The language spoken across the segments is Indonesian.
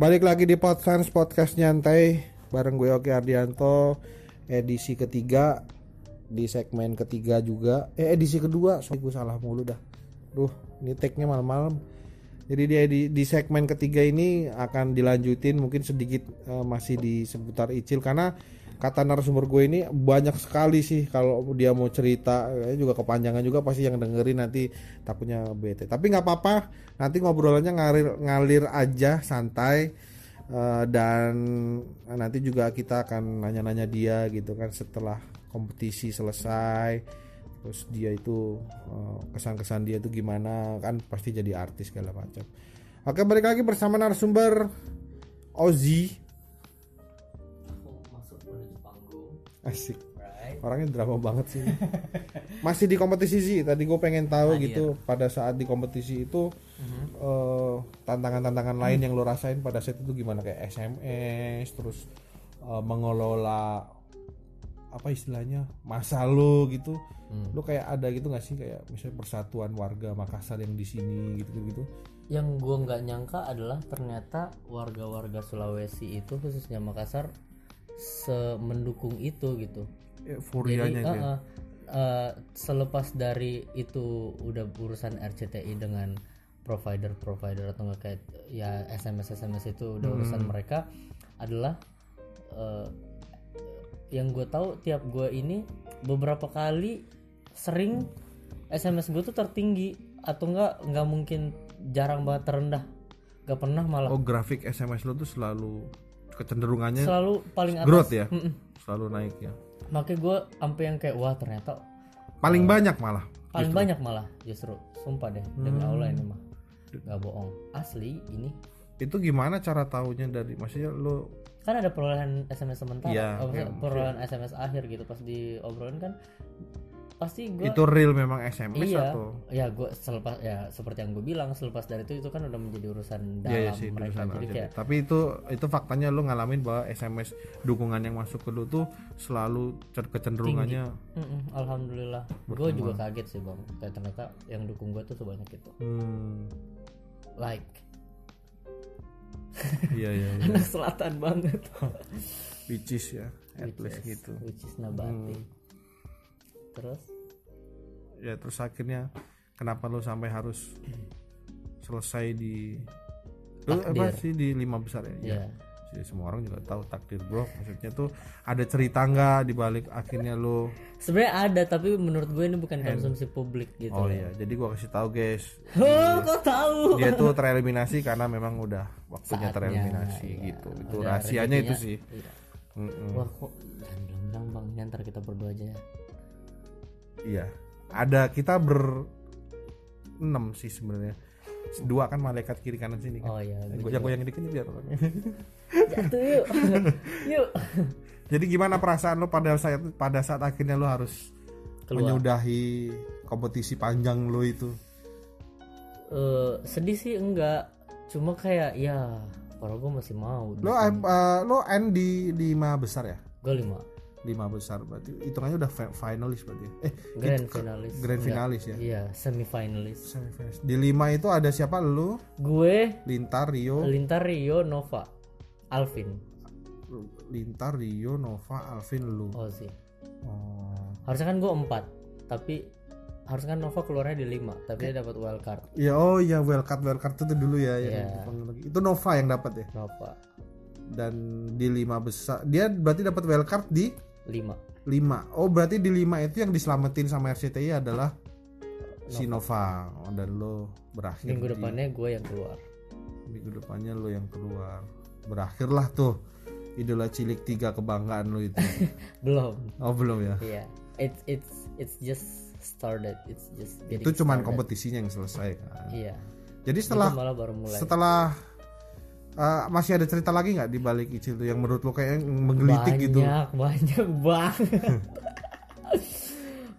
Balik lagi di Podfans Podcast Nyantai bareng gue Oki Ardianto edisi ketiga di segmen ketiga juga. Eh edisi kedua sorry gue salah mulu dah. Duh ini tag-nya malam-malam. Jadi dia di, di segmen ketiga ini akan dilanjutin mungkin sedikit eh, masih di seputar Icil karena kata narasumber gue ini banyak sekali sih. Kalau dia mau cerita eh, juga kepanjangan juga pasti yang dengerin nanti takutnya bete. Tapi nggak apa-apa nanti ngobrolannya ngalir ngalir aja santai Eh, dan nanti juga kita akan nanya-nanya dia gitu kan setelah kompetisi selesai. Terus dia itu eh, kesan-kesan dia itu gimana kan pasti jadi artis segala macam. Oke balik lagi bersama narasumber Ozzy asik. Orangnya drama banget sih. Masih di kompetisi sih tadi gue pengen tahu Hadir. gitu pada saat di kompetisi itu eh, tantangan-tantangan lain yang lo rasain pada saat itu gimana? Kayak SMS terus eh, mengelola apa istilahnya masa lo gitu. Lo kayak ada gitu nggak sih? Kayak misalnya persatuan warga Makassar yang di sini gitu gitu yang gua nggak nyangka adalah ternyata warga-warga Sulawesi itu khususnya Makassar semendukung itu gitu. Euforianya itu ya. uh-uh, uh, selepas dari itu udah urusan RCTI dengan provider-provider atau nggak kayak ya SMS SMS itu udah urusan mereka adalah uh, yang gue tahu tiap gue ini beberapa kali sering SMS gue tuh tertinggi atau enggak nggak mungkin jarang banget terendah. Nggak pernah malah. Oh grafik SMS lo tuh selalu kecenderungannya selalu paling atas. growth ya? Selalu naik ya. Makanya gue sampai yang kayak wah ternyata paling banyak malah paling banyak malah justru. Sumpah deh demi Allah ini mah. Nggak bohong. Asli ini. Itu gimana cara tahunya dari maksudnya lo kan ada perolehan SMS sementara. Iya, oh, iya, perolehan SMS akhir gitu. Pas diobrolin kan pasti gue itu real memang SMS iya. atau? Ya gue selepas ya seperti yang gue bilang selepas dari itu itu kan udah menjadi urusan dalam Iya, iya sih mereka. tulisan jadi kayak Tapi itu itu faktanya lu ngalamin bahwa SMS dukungan yang masuk ke lu tuh selalu kecenderungannya "Mm-mm, alhamdulillah. Gue juga kaget sih bang. Kayak ternyata yang dukung gue tuh sebanyak itu. Hmm, like. Iya iya iya. anak selatan banget. Which is ya at least gitu. which is nabati terus? Ya terus akhirnya kenapa lu sampai harus selesai di lu apa sih di lima besar ya? ya Jadi semua orang juga tahu takdir bro. Maksudnya tuh ada cerita nggak di balik akhirnya lu sebenarnya ada tapi menurut gue ini bukan konsumsi publik gitu Oh iya, jadi gua kasih tahu guys, oh kok tahu? dia tuh tereliminasi karena memang udah waktunya Saatnya, tereliminasi iya. gitu. Itu Udah rahasianya itu sih. Iya. Mm-mm. wah kok jangan bilang bang. Ntar kita berdua aja ya iya. Ada kita ber enam sih sebenarnya. Dua kan malaikat kiri kanan sini kan. Oh iya goyang-goyang dikit biar jatuh yuk. Yuk. Jadi gimana perasaan lo pada saat pada saat akhirnya lo harus Keluar. menyudahi kompetisi panjang lo itu? Eh, sedih sih enggak. Cuma kayak ya kalau gue masih mau lo eh, lo end di lima besar ya? Gue lima lima besar berarti. Hitungannya udah fi- finalis berarti ya? eh grand finalis. grand finalis ya? Iya semi finalis Semifinalis. Di lima itu ada siapa? Lu, gue. Lintar, Rio, Lintar Rio Nova. Alvin. Lintar, Rio, Nova, Alvin, lu. Ozzy. Oh. harusnya kan gue empat tapi harusnya kan Nova keluarnya di lima tapi dia dapat wild card. Ya oh ya wildcard wildcard itu dulu ya yang Iya. Itu Nova yang dapat ya. Nova. Dan di lima besar dia berarti dapat wildcard di lima lima. Oh berarti di lima itu yang diselamatin sama RCTI adalah si Nova. Oh, dan lo berakhir minggu di- depannya gue yang keluar minggu depannya lo yang keluar. Berakhirlah tuh idola cilik tiga kebanggaan lo itu. belum Oh belum ya. Iya, it's it's it's just started. It's just itu cuman started. kompetisinya yang selesai kan. Iya. Jadi Itu setelah malah baru mulai. setelah uh, masih ada cerita lagi nggak di balik Icil tuh yang menurut lo kayak menggelitik banyak, gitu? banyak banget.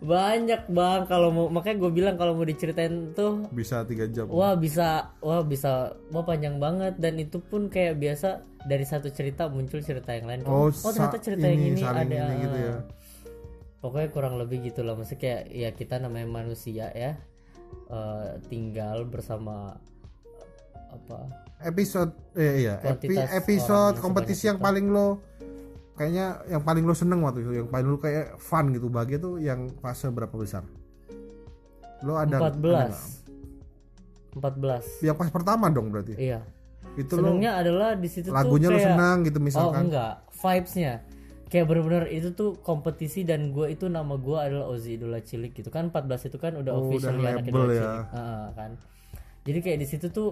banyak bang kalau mau makanya gue bilang kalau mau diceritain tuh Bisa tiga jam. wah bisa wah bisa wah panjang banget dan itu pun kayak biasa dari satu cerita muncul cerita yang lain Oh, oh, ternyata cerita yang ini, ini saling ada ini gitu ya. pokoknya kurang lebih gitu lah maksudnya kayak ya kita namanya manusia ya eh, tinggal bersama apa? Episode eh, iya. Epi- episode yang kompetisi yang paling lo kayaknya yang paling lo seneng waktu itu. Yang paling lo kayak fun gitu bahagia tuh yang fase berapa besar? Lo ada ada 14 14 yang pas pertama dong berarti? Iya. Itu lo senengnya adalah di situ lagunya tuh lo kayak senang gitu oh misalkan enggak. Vibesnya. Kayak bener-bener itu tuh kompetisi dan gue itu nama gue adalah Ozi Idola Cilik gitu kan. 14 itu kan udah Oh, officially udah anak label Idola ya. Cilik Heeh, kan. Jadi kayak di situ tuh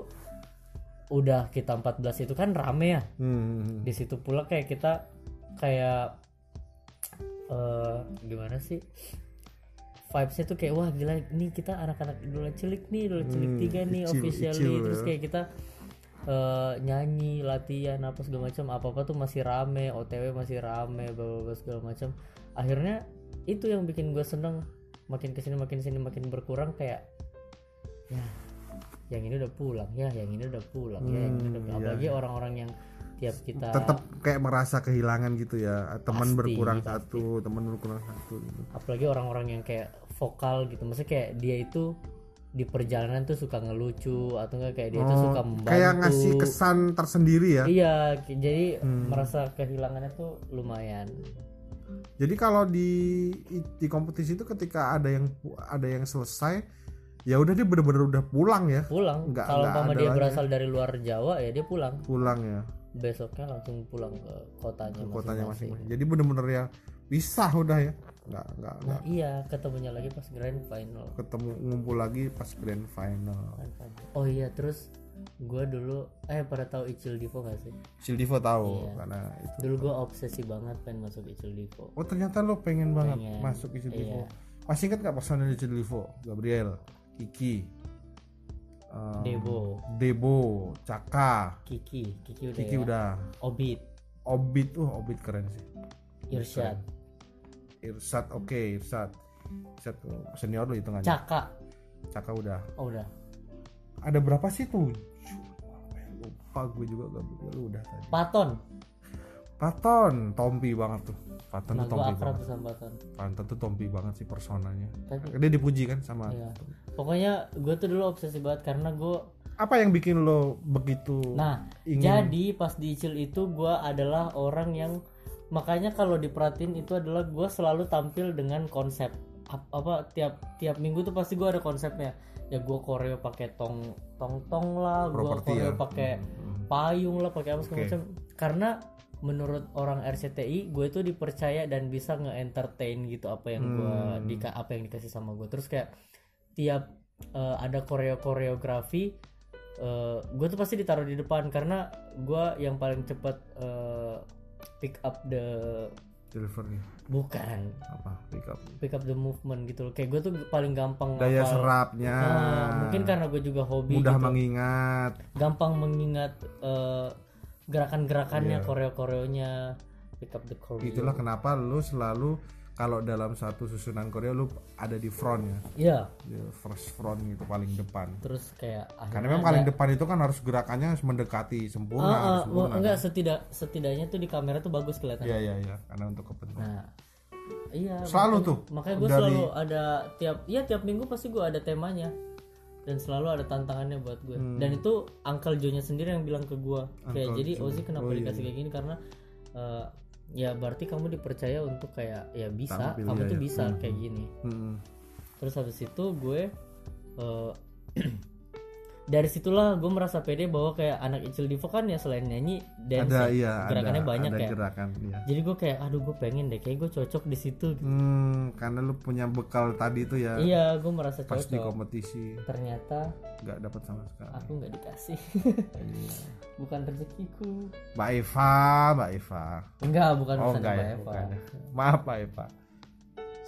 udah kita 14 itu kan rame ya. Hmm, di situ pula kayak kita kayak eh gimana sih? Vibesnya tuh kayak wah gila ini kita anak-anak idola cilik nih idola cilik Hmm, tiga nih icil- officially. icil terus ya. kayak kita eh, nyanyi latihan apa segala macam. Apa apa tuh masih rame otw masih rame bawa segala macam. Akhirnya itu yang bikin gue seneng. Makin ke sini makin sini makin berkurang kayak ya yang ini udah pulang ya yang ini udah pulang ya yang ini udah pulang. iya, apalagi orang-orang yang tiap kita tetap kayak merasa kehilangan gitu ya teman berkurang pasti. satu teman berkurang satu gitu. apalagi orang-orang yang kayak vokal gitu maksudnya kayak dia itu di perjalanan tuh suka ngelucu atau enggak kayak dia tuh Oh, suka membantu kayak ngasih kesan tersendiri ya iya jadi Hmm. merasa kehilangannya tuh lumayan Jadi kalau di di kompetisi itu ketika ada yang ada yang selesai, ya udah dia bener-bener udah pulang ya, pulang Nggak- kalau umpama dia lagi. berasal dari luar Jawa ya dia pulang pulang ya besoknya langsung pulang ke kotanya ke kotanya masing-masing. Jadi bener-bener ya pisah udah ya, nggak nggak nah nggak iya ketemunya lagi pas grand final ketemu ngumpul lagi pas grand final. oh iya terus gue dulu eh pada tahu Icil Divo gak sih Sildivo tahu Iya. karena itu. dulu gue obsesi banget pengen masuk Icil Divo Oh ternyata lo pengen banget Pengen, masuk ke Sildivo. iya. Masih ingat nggak personel Sildivo? Gabriel, Kiki, um, Debo. Debo, Caka, Kiki Kiki udah Kiki ya. udah, Obit. Obit tuh Obit keren sih. Irsyad Irsat oke Irsat Irsat tuh senior lu hitungannya. Caka Caka udah. Oh udah. Ada berapa sih tuh? Lupa gue juga gak lu udah tadi. Paton. Paton Tompi banget tuh. Paton nah tuh Tompi banget. sama Paton. Paton tuh Tompi banget sih personanya. Tapi dia dipuji kan sama iya. Pokoknya gue tuh dulu obsesi banget karena gue apa yang bikin lo begitu nah ingin jadi pas di Icil itu gue adalah orang yang makanya kalau diperhatiin itu adalah gue selalu tampil dengan konsep Ap- apa tiap tiap minggu tuh pasti gue ada konsepnya ya gue koreo pakai tong tong tong lah gue koreo ya. pakai Hmm. payung lah pakai apa segala Oke. macam karena menurut orang RCTI gue itu dipercaya dan bisa nge-entertain gitu apa yang gue Hmm. dika apa yang dikasih sama gue terus kayak tiap eh, ada koreo koreografi gue tuh pasti ditaruh di depan karena gue yang paling cepat eh, pick up the delivery. Bukan. Apa? Pick up. Pick up the movement gitu loh. Kayak gue tuh paling gampang daya ngapal. serapnya. Eh, mungkin karena gue juga hobi mudah gitu. mengingat. Gampang mengingat eh, gerakan-gerakannya Iya. koreo-koreonya pick up the choreo. Itulah kenapa lu selalu kalau dalam satu susunan Korea lu ada di front ya? Iya. Di first front gitu paling depan. Terus kayak karena memang paling depan itu kan harus gerakannya harus mendekati sempurna harus wah, sempurna enggak setidak setidaknya tuh di kamera tuh bagus kelihatan. Iya iya iya karena untuk kepentingan. Nah iya Selalu makanya- tuh, makanya gue dari- selalu ada tiap iya tiap minggu pasti gue ada temanya. Dan selalu ada tantangannya buat gue. Dan itu Uncle Joe nya sendiri yang bilang ke gue kayak Hmm. Jadi. Ozi kenapa Oh, iya, dikasih kayak gini? Karena eh, ya berarti kamu dipercaya untuk kayak ya bisa. Tampil, kamu iya, tuh bisa kayak gini. Mm-mm. terus habis itu gue eh, dari situlah gue merasa pede bahwa kayak anak Icil Divo kan ya selain nyanyi dance ada ya, iya gerakannya ada, banyak ada ya. gerakan iya. Jadi gue kayak aduh gue pengen deh kayak gue cocok di situ gitu. hmm, karena lu punya bekal tadi tuh ya. Iya gue merasa pas di cocok. kompetisi. Ternyata nggak dapat sama sekali. aku nggak dikasih. Iya. bukan rezekiku. Mbak Eva Mbak Eva. Enggak bukan oh enggak Mbak ya Eva. bukan ya. maaf Mbak Eva.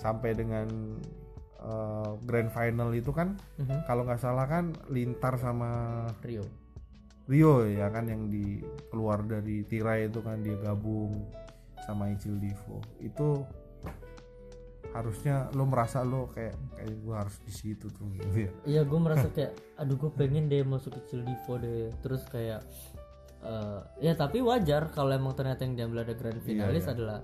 Sampai dengan eh, grand final itu kan Mhm. kalau nggak salah kan Lintar sama Rio Rio ya kan yang di keluar dari tirai itu kan dia gabung sama Icil Divo itu harusnya lo merasa lo kayak kayak gue harus di situ tuh gitu ya iya gue merasa kayak aduh gue pengen deh masuk kecil divo deh terus kayak eh, ya tapi wajar kalau emang ternyata yang diambil ada grand finalis iya. adalah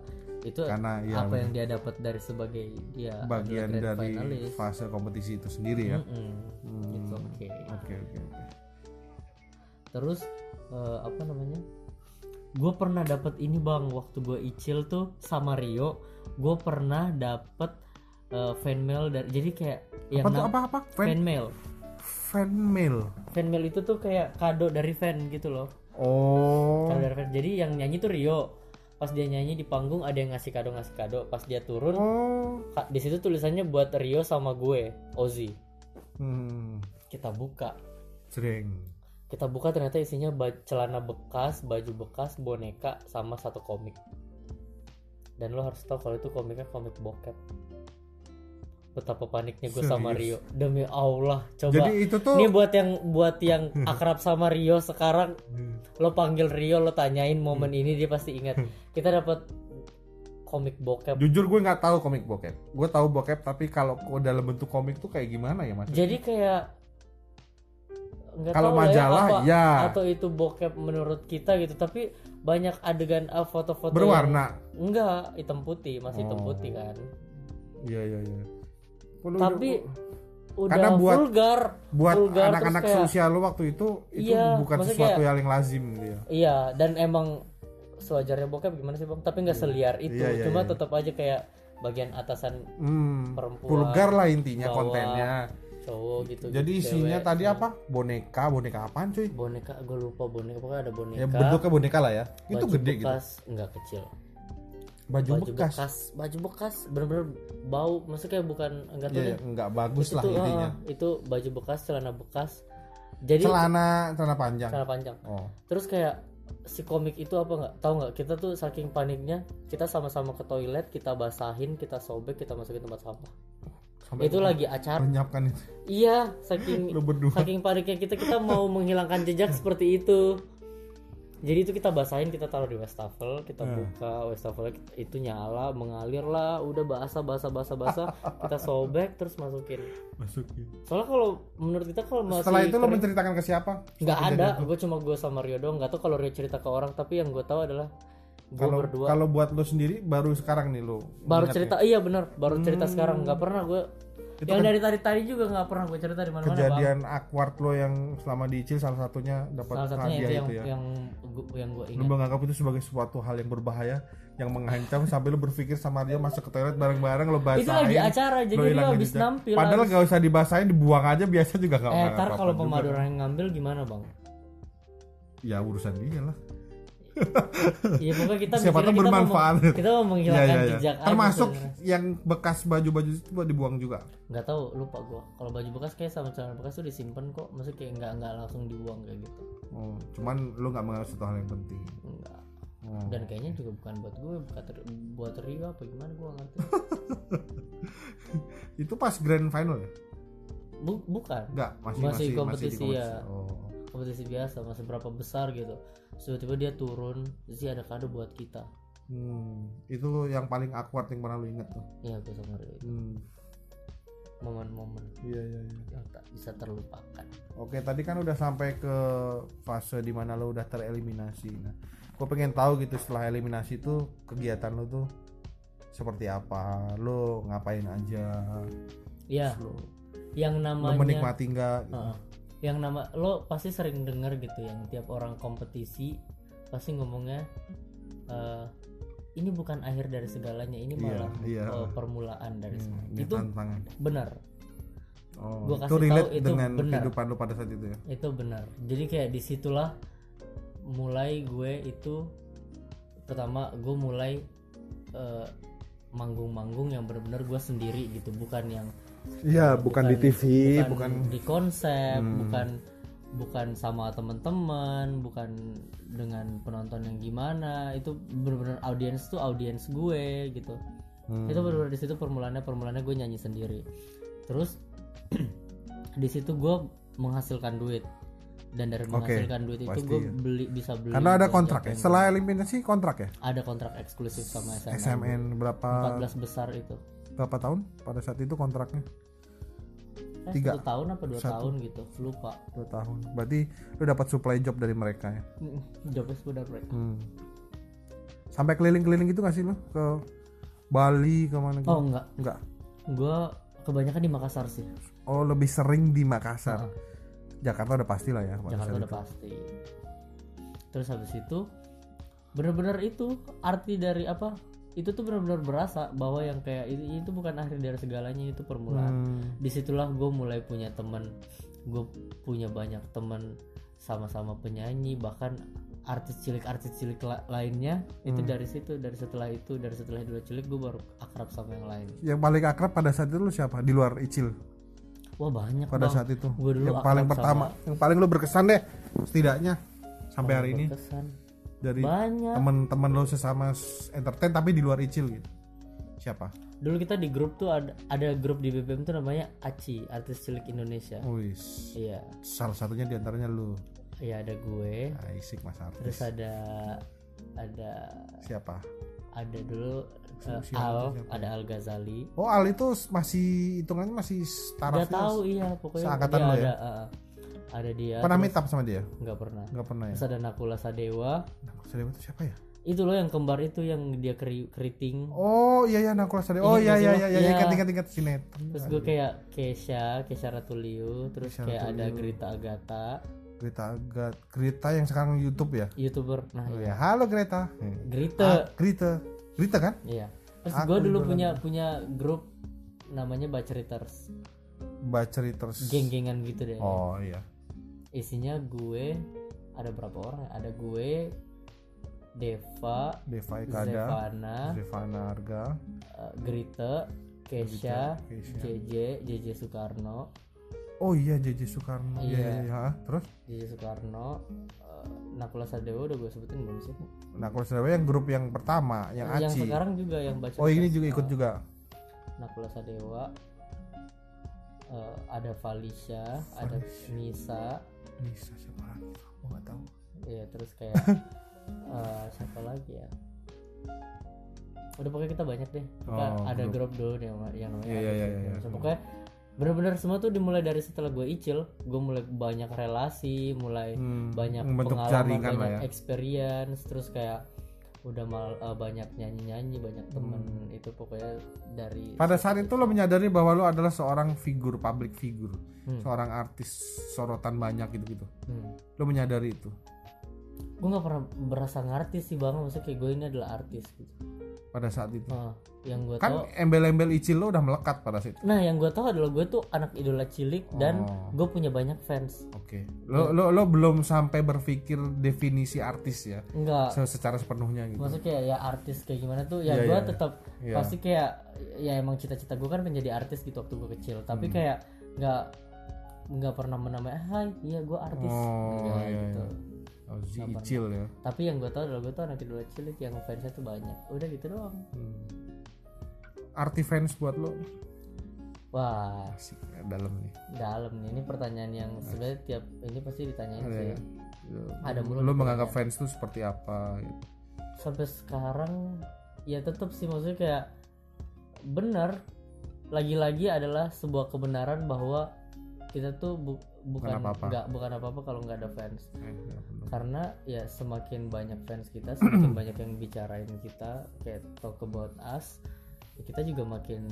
itu karena ya apa yang dia dapat dari sebagai dia bagian adalah grand dari finalis. fase kompetisi itu sendiri ya. Hmm, oke. Oke oke terus eh, apa namanya? Gue pernah dapet ini bang waktu gue icil tuh sama Rio gue pernah dapet eh, fan mail dari jadi kayak yang apa tuh? nam- apa apa? Fan fan mail. fan mail? Fan mail itu tuh kayak kado dari fan gitu loh. Oh. Kado dari fan. Jadi yang nyanyi tuh Rio pas dia nyanyi di panggung ada yang ngasih kado ngasih kado. Pas dia turun oh. Di situ tulisannya buat Rio sama gue Ozzy hmm. Kita buka. Sering. Kita buka ternyata isinya celana bekas baju bekas boneka sama satu komik. Dan lo harus tahu kalau itu komiknya komik bokep betapa paniknya gue sama? Rio. Demi Allah coba. Jadi itu tuh ini buat yang buat yang akrab sama Rio sekarang Hmm. lo panggil Rio lo tanyain momen ini dia pasti ingat. Kita dapat komik bokep. Jujur gue nggak tahu komik bokep. Gue tahu bokep tapi kalau dalam bentuk komik tuh kayak gimana ya mas? Jadi kayak nggak Kalau tahu lah majalah, apa, ya. atau itu bokep menurut kita gitu. Tapi banyak adegan ah, foto-foto yang- berwarna? Enggak hitam putih masih hitam Oh. putih kan. Iya iya iya Lu- tapi udah Karena buat- vulgar buat anak-anak seusia lu waktu itu itu Iya, bukan sesuatu kayak- yang lazim gitu ya iya dan emang sewajarnya bokep gimana sih bang? Tapi nggak seliar itu Iya, iya, cuma iya. tetap aja kayak bagian atasan hmm, Perempuan, vulgar lah intinya bawah, kontennya. cowok gitu jadi gitu, isinya cewek. tadi apa? Boneka boneka apaan cuy? Boneka gue lupa boneka pokoknya ada boneka. Ya bentuknya boneka lah ya. Itu gede gitu. bekas enggak kecil baju, baju bekas, bekas. baju bekas bener-bener bau. Maksudnya bukan enggak tahu ya. deh nggak bagus lah itu intinya. ah, itu baju bekas celana bekas. Jadi celana celana panjang. Celana panjang. Oh. Terus kayak si komik itu apa nggak? Tahu nggak? Kita tuh saking paniknya kita sama-sama ke toilet kita basahin kita sobek kita masukin tempat sampah. Sampai itu lagi acara. menyiapkan itu. Iya saking saking paniknya kita kita mau menghilangkan jejak seperti itu jadi itu kita basahin kita taruh di wastafel kita Hmm. buka wastafel itu nyala mengalir lah udah basah basah basah basah kita sobek terus masukin. Masukin. Soalnya kalau menurut kita kalau masih setelah itu lo menceritakan ke siapa? Nggak ada gue cuma gue sama Rio doang nggak tahu kalau Rio cerita ke orang tapi yang gue tahu adalah gue kalau berdua. kalau buat lo sendiri baru sekarang nih lo baru cerita iya benar baru cerita sekarang nggak pernah gue Hmm. Itu yang kan dari tadi tadi juga nggak pernah gue cerita di mana mana bang. kejadian awkward lo yang selama di Icil salah satunya dapat salah satunya itu yang itu ya. yang gue yang gue lo ingat menganggap itu sebagai suatu hal yang berbahaya yang mengancam sampai lo berpikir sama dia masuk ke toilet bareng-bareng lo basahin itu lagi acara jadi lo lo habis nampil padahal nggak usah dibasahin dibuang aja biasa juga nggak eh ntar kalau yang ngambil gimana bang? Ya urusan dia lah Iya pokoknya kita Siapa mikirnya tahu kita mau- bermanfaat. kita mau menghilangkan iya, iya. jejak aja termasuk sebenarnya. yang bekas baju-baju itu buat dibuang juga nggak tahu lupa gua kalau baju bekas kayak sama celana bekas tuh disimpan kok maksudnya kayak nggak nggak langsung dibuang kayak gitu oh, cuman lo nggak menganggap satu hal yang penting enggak oh. dan kayaknya juga bukan buat gue bukan ter- buat Rio apa gimana gue ngerti itu pas grand final ya Bu- bukan Enggak, masih Masih masih kompetisi, di ya. Oh. Kompetisi biasa masih berapa besar gitu tiba-tiba dia turun dia ada kado buat kita Hmm, itu yang paling awkward yang pernah lu inget tuh. iya gue sama Rio Hmm, momen-momen iya iya iya. yang tak bisa terlupakan Oke, tadi kan udah sampai ke fase di mana lo udah tereliminasi. Nah, gue pengen tahu gitu setelah eliminasi itu kegiatan lo tuh seperti apa? Lo ngapain aja? ya Lo, yang lo namanya menikmati nggak? Heeh. Yang nama lo pasti sering dengar gitu yang tiap orang kompetisi pasti ngomongnya eh, ini bukan akhir dari segalanya ini Iya, malah iya. eh, permulaan dari Hmm, itu tantangan. benar Oh, gua itu kasih relate tahu itu dengan benar. kehidupan lo pada saat itu ya? itu benar jadi kayak di situlah mulai gue itu pertama gue mulai eh, manggung-manggung yang benar-benar gue sendiri gitu bukan yang Iya, bukan, di TV, bukan, bukan, di konsep Hmm. bukan bukan sama teman-teman bukan dengan penonton yang gimana itu benar-benar audiens tuh audiens gue gitu Hmm. itu benar-benar di situ permulaannya permulaannya gue nyanyi sendiri terus di situ gue menghasilkan duit dan dari menghasilkan duit itu gue ya. beli bisa beli Karena ada kontrak ya. Setelah eliminasi kontrak ya. ada kontrak eksklusif sama SMN, SMN berapa 14 besar itu berapa tahun pada saat itu kontraknya? Eh, Tiga. satu tahun apa dua Satu. tahun gitu lupa Dua tahun. Berarti lu dapat supply job dari mereka ya. jobnya sudah break Hmm. Sampai keliling-keliling gitu gak sih lu ke Bali ke mana gitu? oh enggak Enggak. gue kebanyakan di Makassar sih Oh lebih sering di Makassar. Jakarta udah pasti lah ya pada Jakarta saat udah itu. pasti terus habis itu bener-bener itu arti dari apa itu tuh benar-benar berasa bahwa yang kayak itu, itu bukan akhir dari segalanya itu permulaan Hmm. di situlah gue mulai punya teman gue punya banyak teman sama-sama penyanyi bahkan artis cilik artis cilik la- lainnya itu Hmm. dari situ dari setelah itu dari setelah dua cilik gue baru akrab sama yang lain Yang paling akrab pada saat itu lu siapa? Di luar Icil wah banyak pada Bang. saat itu. Gua dulu yang paling pertama, yang paling lu berkesan deh setidaknya sampai hari ini berkesan dari teman-teman lo sesama entertain tapi di luar Icil gitu. Siapa? dulu kita di grup tuh ada ada grup di BBM tuh namanya ACI artis cilik Indonesia Wis. iya Salah satunya di antaranya lu. iya ada gue Isik Mas terus Artis. ada ada Siapa? ada dulu uh, Siapa Al siapa? ada Al Ghazali Oh Al itu masih hitungannya masih tarafnya. nggak tahu iya pokoknya seangkatan dia lo ya? ada uh, ada dia Pernah meet up sama dia? nggak pernah Nggak pernah ya. terus ada Nakula Sadewa Nah, Sadewa itu siapa ya? itu loh yang kembar itu yang dia keri keriting Oh iya iya Nakula Sadewa. Oh iya iya iya iya Iya. ingat ingat ingat sinetron. terus gue kayak Kesha Kesha Ratuliu terus Kesha kayak ada Ratuliu. Grita Agatha Greta Agat Greta yang sekarang YouTube ya. youtuber nah Oh iya ya, halo Greta. Grita Ah, Greta. Greta kan? iya terus gue dulu punya punya grup namanya Baceriters Baca terus. geng-gengan gitu deh Oh iya. Isinya gue ada berapa orang ya? ada gue Deva Deva Ekada, Zevana Zevana Arga, uh, Grita Kesha Kesha. JJ JJ Soekarno Oh iya JJ Soekarno. Iya Iya. iya iya. Ah, Terus JJ Soekarno uh, Nakula Sadewa udah gue sebutin belum sih Nakula Sadewa yang grup yang pertama, yang yang Aci. sekarang juga yang baca Oh ini juga ikut juga. Nakula Sadewa uh, ada Falisha ada Nisa Nisa siapa lagi? Oh nggak tahu. ya terus kayak uh, siapa lagi ya udah pokoknya kita banyak deh Pokoknya Oh, ada grup. grup dulu yang yang namanya Iya, iya, Artis iya, Indonesia. iya. pokoknya benar-benar semua tuh dimulai dari setelah gue icil gue mulai banyak relasi mulai Hmm, banyak pengalaman banyak ya. experience terus kayak udah mal uh, banyak nyanyi-nyanyi banyak temen Hmm. itu pokoknya dari Pada saat itu lo menyadari bahwa lo adalah seorang figur public figure, Hmm. seorang artis sorotan banyak gitu-gitu. hmm. Lo menyadari itu gue nggak pernah berasa ngartis sih bang maksudnya kayak gue ini adalah artis gitu pada saat itu. Nah, yang gue Kan tahu embel-embel Icil lo udah melekat pada saat itu. nah yang gue tahu adalah gue tuh anak idola cilik dan Oh. gue punya banyak fans Oke. Lo lo lo belum sampai berpikir definisi artis ya, enggak se- secara sepenuhnya gitu. maksudnya kayak ya artis kayak gimana tuh ya Iya, gue iya, iya. tetap Iya. pasti kayak ya emang cita-cita gue kan menjadi artis gitu waktu gue kecil tapi Hmm. kayak nggak nggak pernah menamai hai iya gue artis Oh, iya, gitu iya. Oh, si Icil ya. tapi yang gue tahu adalah gue tuh anak idola cilik yang fansnya tuh banyak udah gitu doang Hmm. Arti fans buat lo wah asik ya, dalam nih. dalam nih ini pertanyaan yang sebenarnya tiap ini pasti ditanyain Ada sih ya. Ada mulu Lo menganggap fans tuh seperti apa? Gitu. sampai sekarang ya tetap sih maksudnya kayak benar lagi-lagi adalah sebuah kebenaran bahwa kita tuh bu- bukan apa-apa. nggak bukan apa-apa kalau nggak ada fans Eh, ya, bener. karena ya semakin banyak fans kita semakin banyak yang bicarain kita kayak talk about us ya kita juga makin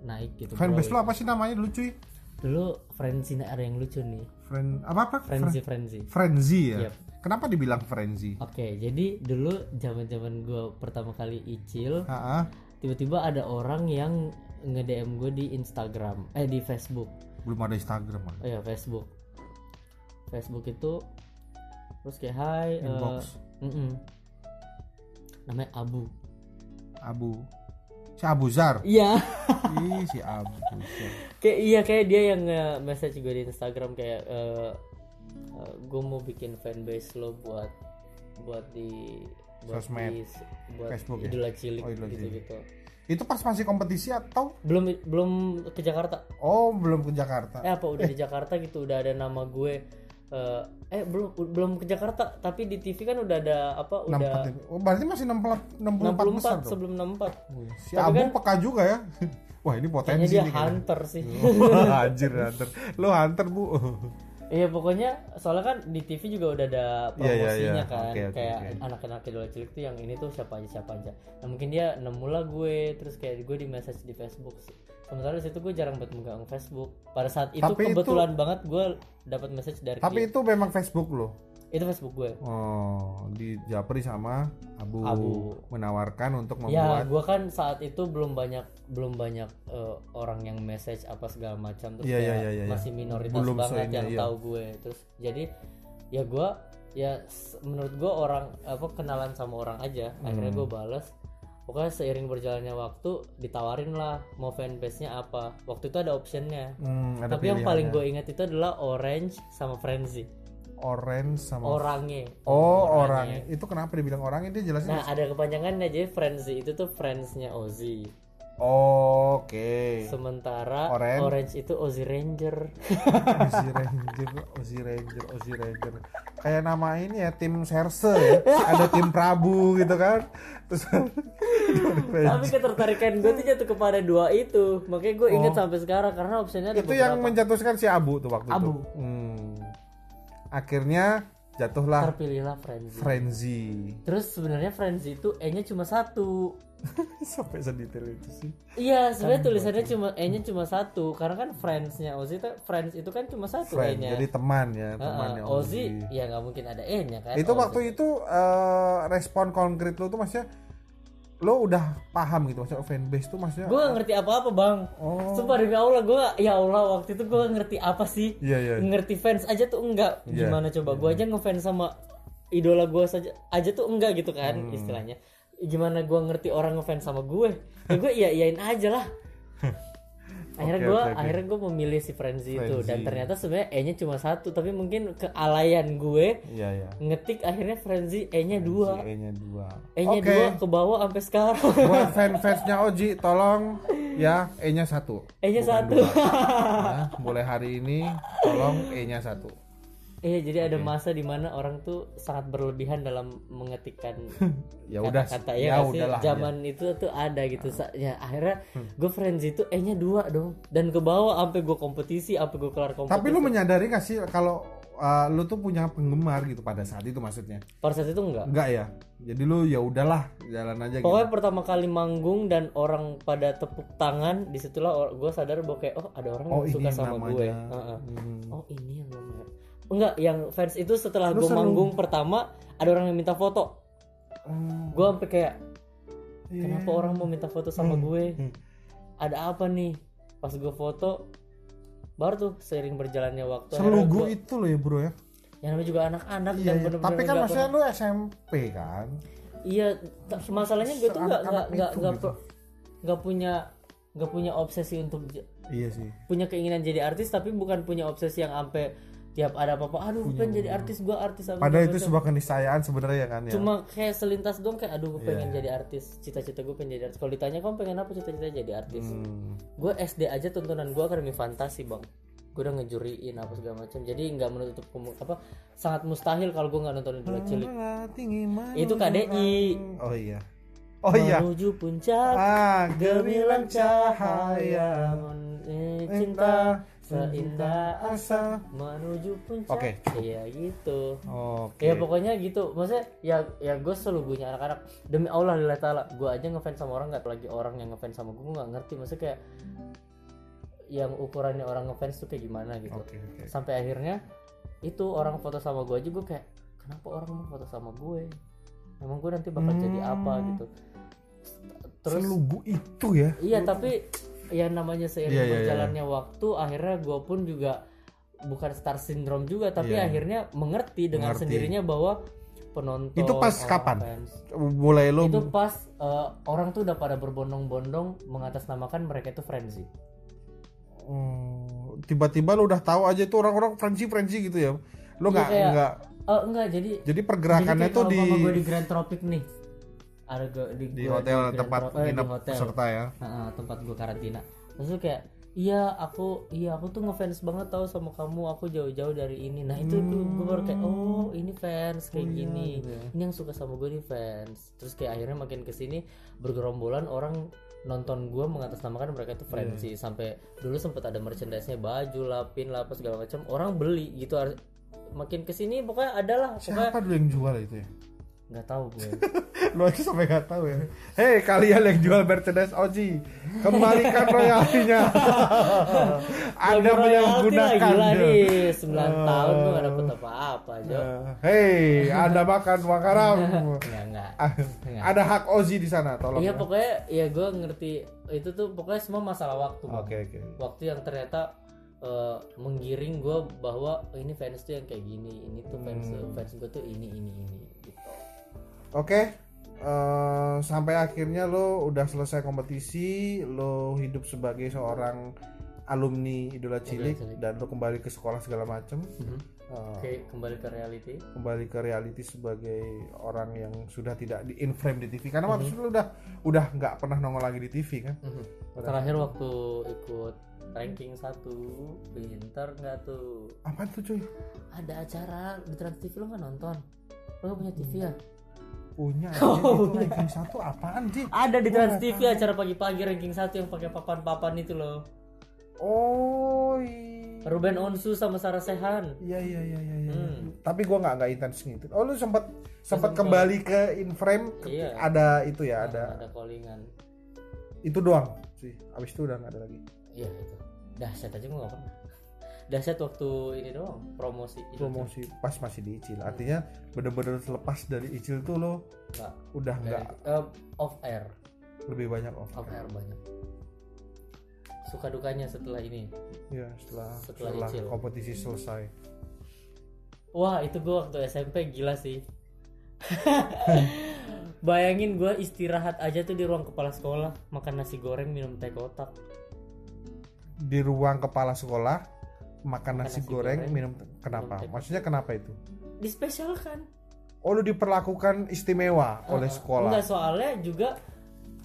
naik gitu Fanbase bro. lo apa sih namanya dulu cuy? dulu frenzy ada yang lucu nih Friend apa apa? frenzy frenzy Frenzy ya. Yep. Kenapa dibilang frenzy? oke jadi dulu zaman zaman gue pertama kali icil tiba-tiba ada orang yang nge-DM gue di Instagram eh di Facebook belum ada Instagram kan? oh ya Facebook Facebook itu terus kayak hai eh, Inbox. mm-mm. namanya Abu Abu. Si Abu Zar. iya Ih, si Abu. Zar. kayak iya kayak dia yang nge-message gue di Instagram kayak eh, eh, gue mau bikin fanbase lo buat buat di buat Sosmed. di buat Facebook ya? idola cilik Oh, idola gitu cilik. gitu Itu pas masih kompetisi atau belum belum ke Jakarta oh belum ke Jakarta? eh apa udah di Jakarta gitu udah ada nama gue eh eh belum belum ke Jakarta tapi di TV kan udah ada apa 64 udah ya? Oh, berarti masih 64 64 besar 64 dong. sebelum 64 Wih, Si Tapi Abu kan- peka juga ya. Wah, ini potensi dia nih hunter sih Wah, Anjir hunter. Lo hunter, Bu. iya pokoknya soalnya kan di TV juga udah ada Iya, iya, promosinya iya. kan Oke, oke, kayak oke. anak-anak idola cilik tuh yang ini tuh siapa aja siapa aja nah mungkin dia nemu lah gue terus kayak gue di message di Facebook sementara di situ gue jarang banget megang Facebook pada saat itu Tapi itu- kebetulan banget gue dapat message dari Tapi dia itu memang Facebook lo. Itu Facebook gue. Oh, di Japri sama Abu, Abu. menawarkan untuk ya membuat gue kan saat itu belum banyak belum banyak eh, orang yang message apa segala macam. Terus Iya, iya, kayak iya, iya, iya. masih minoritas Belum banget yang iya. tahu gue. Terus jadi ya gue ya menurut gue orang apa kenalan sama orang aja. Akhirnya Hmm. gue bales. Pokoknya seiring berjalannya waktu ditawarin lah mau fanbase nya apa. Waktu itu ada optionnya. Hmm, ada tapi yang paling gue ingat itu adalah orange sama frenzy orange sama orangnya Oh, orangnya. orang. Itu kenapa dibilang orang itu jelasin? nah ada kepanjangannya jadi frenzy itu tuh friendsnya Ozzy Oke. Sementara Orange. Orange, itu Ozzy Ranger. Ozzy Ranger, Ozzy Ranger, Ozzy Ranger. Kayak nama ini ya tim Serse ya. Ada tim Prabu gitu kan. Terus Tapi ketertarikan gue tuh jatuh kepada dua itu. Makanya gue inget sampai sekarang karena opsinya ada Oh. itu yang menjatuhkan si Abu tuh waktu Abu. itu. Hmm. Akhirnya jatuhlah terpilihlah Frenzy. Frenzy. Terus sebenarnya Frenzy itu E-nya cuma satu. Sampai sedetail itu sih. Iya, sebenarnya tulisannya cuma E-nya cuma satu karena kan friends-nya Ozzy itu friends itu kan cuma satu Friend, E-nya. jadi teman ya, Heeh, temannya Ozzy ya nggak mungkin ada E-nya kan. Itu Ozzy. waktu itu eh, respon konkret lo tuh maksudnya lo udah paham gitu maksudnya fanbase tuh maksudnya gue ngerti apa-apa bang. Oh. Sumpah demi Allah gue ya Allah waktu itu gue ngerti apa sih? Iya, iya. Ngerti fans aja tuh enggak. Iya, Gimana coba? gue aja ngefans sama idola gue saja aja tuh enggak gitu kan Hmm. istilahnya. Gimana gue ngerti orang ngefans sama gue? Ya gue iya iyain aja lah akhirnya Oke, gue oke. akhirnya gue memilih si Frenzy itu dan Frenzy. ternyata sebenarnya E-nya cuma satu tapi mungkin kealayan gue Iya ya. ngetik akhirnya Frenzy E-nya dua E-nya dua. E-nya Oke. dua ke bawah sampai sekarang Buat fan-fansnya Oji, tolong ya E-nya satu. E-nya Bukan satu. Ya, mulai hari ini tolong E-nya satu. Iya, jadi ada masa di mana orang tuh sangat berlebihan dalam mengetikkan Ya udah, kata-kata ya ya, udahlah. Zaman itu tuh ada gitu. Sa- Ya akhirnya Hmm. gue friends itu E-nya dua dong dan ke bawah sampai gue kompetisi, sampai gue kelar kompetisi. Tapi lu menyadari gak sih kalau uh, lu tuh punya penggemar gitu pada saat itu maksudnya? pada saat itu enggak. Enggak ya. Jadi lu ya udahlah jalan aja gitu. Pokoknya pertama kali manggung dan orang pada tepuk tangan, di situlah gue sadar bahwa kayak oh ada orang Oh, yang suka sama namanya. gue. Heeh. Hmm. Oh ini yang namanya. Enggak, yang fans itu setelah gue manggung pertama ada orang yang minta foto. Oh, Gue sampai kayak iya. kenapa orang mau minta foto sama gue Hmm. ada apa nih pas gue foto baru tuh seiring berjalannya waktu Selugu gua- itu loh ya bro ya. yang namanya juga anak-anak Iya, dan iya. bener-bener Tapi kan maksudnya lu SMP kan. iya masalahnya gue tuh nggak nggak nggak itu nggak gitu. nggak punya nggak punya obsesi untuk Iya sih. punya keinginan jadi artis tapi bukan punya obsesi yang sampai tiap ada apa-apa aduh pengen jadi artis gue artis apa Padahal itu sebuah keniscayaan sebenarnya kan ya. cuma kayak selintas doang kayak aduh gue pengen Iya. jadi artis cita-cita gue pengen jadi artis kalau ditanya kamu pengen apa cita-cita jadi artis Hmm. gue SD aja tontonan gue akademi fantasi bang gue udah ngejuriin apa segala macam jadi nggak menutup apa sangat mustahil kalau gue nggak nonton idola cilik Itu KDI. Oh iya. Oh iya. menuju puncak Ah, gemilang cahaya cinta seindah asa. menuju puncak Oke, cukup. iya gitu Oke. ya pokoknya gitu maksudnya ya ya gue seluguhnya anak-anak demi Allah lillahi taala gue aja ngefans sama orang nggak lagi orang yang ngefans sama gue nggak ngerti maksudnya kayak yang ukurannya orang ngefans tuh kayak gimana gitu Oke, oke. sampai akhirnya itu orang foto sama gue aja gue kayak kenapa orang mau foto sama gue emang gue nanti bakal jadi apa Hmm. gitu terus Selugu itu ya. iya tapi ya namanya seiring Iya, iya, iya. berjalannya waktu akhirnya gue pun juga bukan star syndrome juga tapi Iya. akhirnya mengerti dengan Mengerti. sendirinya bahwa penonton Itu pas kapan? fans, Mulai lo itu pas eh, orang tuh udah pada berbondong-bondong mengatasnamakan mereka itu frenzy Oh, tiba-tiba lo udah tahu aja itu orang-orang frenzy frenzy gitu ya. Lo nggak nggak oh enggak jadi jadi pergerakannya Jadi tuh di di Grand Tropic nih ada gue di, di gua hotel tempat eh, di nginep hotel. peserta ya. Heeh, tempat gue karantina. Terus tuh kayak iya aku iya aku tuh ngefans banget tau sama kamu. Aku jauh-jauh dari ini. Nah itu gue gue baru kayak oh ini fans kayak gini. ini yang suka sama gue nih fans. Terus kayak akhirnya makin ke sini bergerombolan orang nonton gue mengatasnamakan mereka itu frenzy sampai dulu sempat ada merchandise-nya baju lapin lah apa segala macam orang beli gitu makin ke sini pokoknya ada lah pokoknya Siapa dulu yang jual itu ya? Nggak tahu gue Lo aja sampai gak tahu ya. Hei kalian yang jual merchandise Oji, kembalikan royaltinya. Anda menyalahgunakan. gila nih 9 tahun gue gak dapet apa-apa Jo Hei, Anda makan. Enggak, enggak Ah, Ada hak Ozi di sana, tolong. Iya ya. pokoknya ya gue ngerti itu tuh pokoknya semua masalah waktu. Oke oke. Waktu yang ternyata eh, menggiring gue bahwa oh, ini fans tuh yang kayak gini, ini tuh fans Hmm. fans gue tuh ini ini ini Oke. eh, sampai akhirnya lo udah selesai kompetisi, lo hidup sebagai seorang alumni idola cilik Cilik. dan lo kembali ke sekolah segala macem Mhm. Eh, Oke kembali ke reality. kembali ke reality sebagai orang yang sudah tidak di in frame di TV karena Mhm. waktu itu lo udah udah nggak pernah nongol lagi di TV kan Mhm. Terakhir waktu ikut ranking satu pinter nggak tuh apa tuh cuy ada acara di Trans TV lo nggak nonton lo punya TV ya punya Oh, itu punya. ranking satu apaan sih ada di Trans nggak TV acara pagi-pagi ranking satu yang pakai papan-papan itu loh. Oh iya Ruben Onsu sama Sarah Sehan iya iya iya iya iya. Hmm. tapi gua nggak nggak intens gitu oh lu sempat sempat Sempet. kembali ke in frame? Ke- Iya. ada itu ya ada. Ada callingan. Itu doang sih abis itu udah nggak ada lagi. Iya itu. Dahsyat aja gue gak pernah dahsyat waktu ini doang promosi. Itu promosi pas masih di Icil. Artinya bener-bener lepas dari Icil tuh lo Nggak. udah nggak Eh, off air. Lebih banyak off off air banyak. Suka dukanya setelah ini. Ya setelah Setelah setelah, Icil. kompetisi selesai. Wah itu gue waktu SMP gila sih. Bayangin gue istirahat aja tuh di ruang kepala sekolah makan nasi goreng minum teh kotak. Di ruang kepala sekolah makan nasi, nasi goreng, goreng, minum kenapa? minum maksudnya kenapa itu? Dispesialkan. Oh lu diperlakukan istimewa oleh Uh-uh. sekolah. Enggak soalnya juga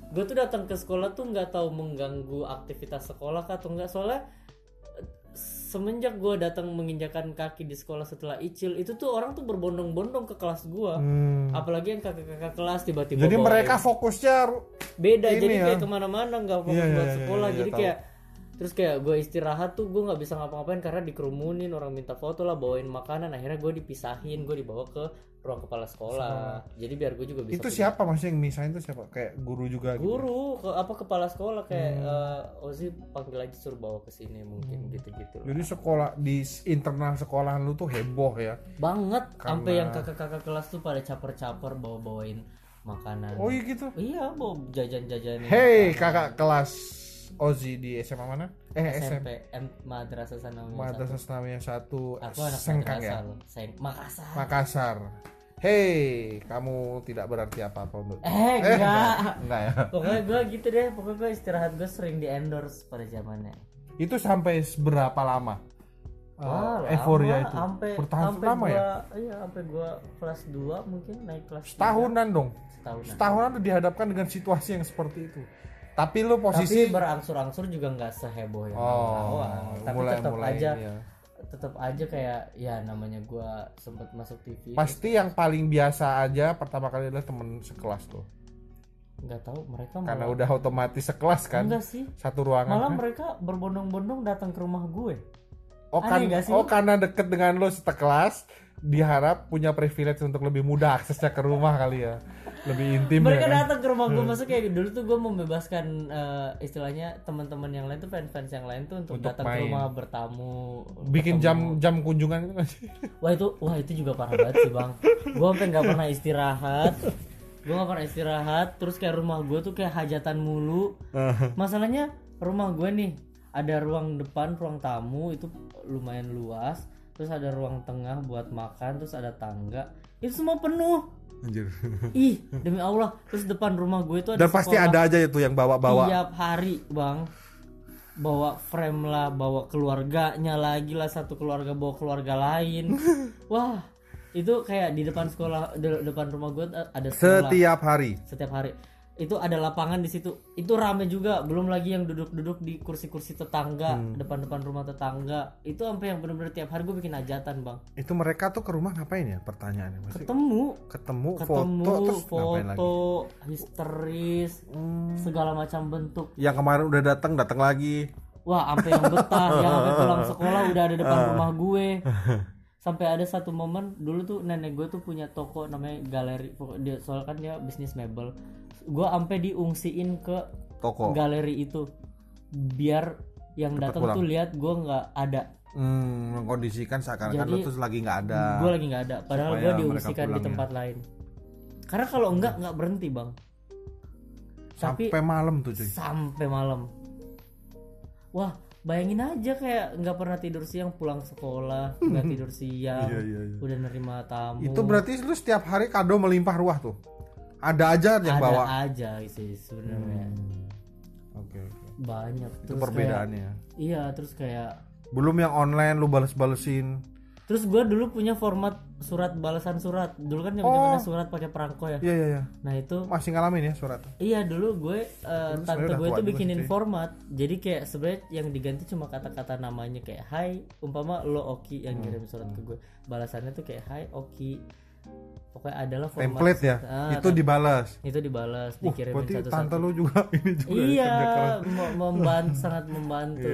gue tuh datang ke sekolah tuh nggak tahu mengganggu aktivitas sekolah kah atau enggak soalnya semenjak gue datang menginjakan kaki di sekolah setelah icil itu tuh orang tuh berbondong-bondong ke kelas gue Hmm. apalagi yang kakak-kakak kelas tiba-tiba jadi mereka fokusnya beda jadi ya. kayak ke mana-mana nggak fokus iya, buat iya, sekolah. iya, jadi tahu. kayak terus kayak gue istirahat tuh gue nggak bisa ngapa-ngapain karena dikerumunin orang minta foto lah bawain makanan akhirnya gue dipisahin gue dibawa ke ruang kepala sekolah. Jadi biar gue juga bisa itu punya- siapa maksudnya yang misahin itu siapa? Kayak guru juga gitu? Guru ke apa kepala sekolah kayak Hmm. eh, Ozi panggil aja suruh bawa ke sini mungkin gitu-gitu lah. jadi sekolah di internal sekolahan lu tuh heboh ya? Banget sampai Karena- yang kakak-kakak kelas tuh pada caper-caper bawa-bawain makanan. Oh iya gitu? Iya bawa jajan-jajan Hei kakak kelas Ozi di SMA mana? Eh SMP. SMP M Madrasah Sanawiyah Madrasah Islamiyah satu aku anak Sengkang ya. loh Seng Makassar Makassar. Hei, kamu tidak berarti apa-apa untuk. eh enggak Enggak ya. pokoknya gue gitu deh pokoknya gue istirahat gue sering di endorse pada zamannya Itu sampai berapa lama? Wah, Uh, euforia itu. sampai Bertahan sampai lama gua, ya? Iya, sampai gua kelas 2 mungkin naik kelas tiga. Tahunan dong. Setahunan. Setahunan tuh dihadapkan dengan situasi yang seperti itu. Tapi lu Tapi posisi berangsur-angsur juga nggak seheboh yang oh, awal. Tapi mulai tetap mulai aja ya. tetap aja kayak ya namanya gua sempet masuk TV. Pasti yang paling biasa aja pertama kali adalah temen sekelas tuh. nggak tahu mereka Karena malah udah otomatis sekelas kan. enggak sih. Satu ruangan. Malah kan? mereka berbondong-bondong datang ke rumah gue. Oh, kan, Aneh nggak sih? oh karena deket dengan lo sekelas diharap punya privilege untuk lebih mudah aksesnya ke rumah kali ya lebih intim mereka ya kan? datang ke rumah gue maksudnya kayak dulu tuh gue membebaskan eh, istilahnya teman-teman yang lain tuh fans-fans yang lain tuh untuk, Untuk datang ke main. rumah bertamu bikin ketemu. jam jam kunjungan itu kan Wah itu wah itu juga parah banget sih bang. Gue sampai nggak pernah istirahat. Gue nggak pernah istirahat. Terus kayak rumah gue tuh kayak hajatan mulu. Masalahnya rumah gue nih ada ruang depan, ruang tamu itu lumayan luas. Terus ada ruang tengah buat makan. Terus ada tangga. Itu semua penuh. Anjir. Ih demi Allah. Terus depan rumah gue itu ada dan pasti ada aja itu yang bawa-bawa tiap hari bang bawa frame lah bawa keluarganya lagi lah satu keluarga bawa keluarga lain wah itu kayak di depan sekolah de- depan rumah gue ada sekolah setiap hari setiap hari itu ada lapangan di situ. Itu rame juga. Belum lagi yang duduk-duduk di kursi-kursi tetangga Hmm. depan-depan rumah tetangga. Itu sampai yang bener-bener tiap hari gue bikin hajatan bang. Itu mereka tuh ke rumah ngapain ya pertanyaannya? Masih ketemu. Ketemu, ketemu foto terus foto histeris segala macam bentuk. Yang kemarin udah datang datang lagi. Wah, sampai yang betah, yang sampai pulang sekolah udah ada depan rumah gue. sampai ada satu momen dulu tuh nenek gue tuh punya toko namanya galeri. Dia soalnya kan dia bisnis mebel gue sampai diungsiin ke toko. galeri itu. Biar yang datang tuh lihat gue nggak ada. Hmm, mengkondisikan seakan-akan lu terus lagi nggak ada. gue lagi nggak ada. Padahal gue diungsikan di ya. tempat lain. Karena kalau enggak nggak berhenti bang. Tapi sampai malam tuh cuy. sampai malam. Wah bayangin aja kayak nggak pernah tidur siang pulang sekolah nggak tidur siang Iya, iya, iya. udah nerima tamu. Itu berarti lu setiap hari kado melimpah ruah tuh ada aja yang ada bawa. aja sih sebenarnya. Oke oke. Banyak. Itu Terus perbedaannya. kayak- iya terus kayak belum yang online lu bales-balesin. Terus gue dulu punya format surat balasan surat. Dulu kan Oh. zamannya surat pakai perangko ya. Iya iya iya. Nah itu masih ngalamin ya surat? Iya dulu gue Lu tante gue tuh bikinin sih, format. Jadi kayak sebenarnya yang diganti cuma kata-kata namanya kayak Hai, umpama lo Oki yang Hmm. kirim surat ke gue. Balasannya tuh kayak Hai Oki. Pokoknya adalah format template ya Ah, itu dibalas itu dibalas, Wah, dikirimin berarti tante satu-satu. lu juga ini juga ya, Iya, membantu sangat membantu.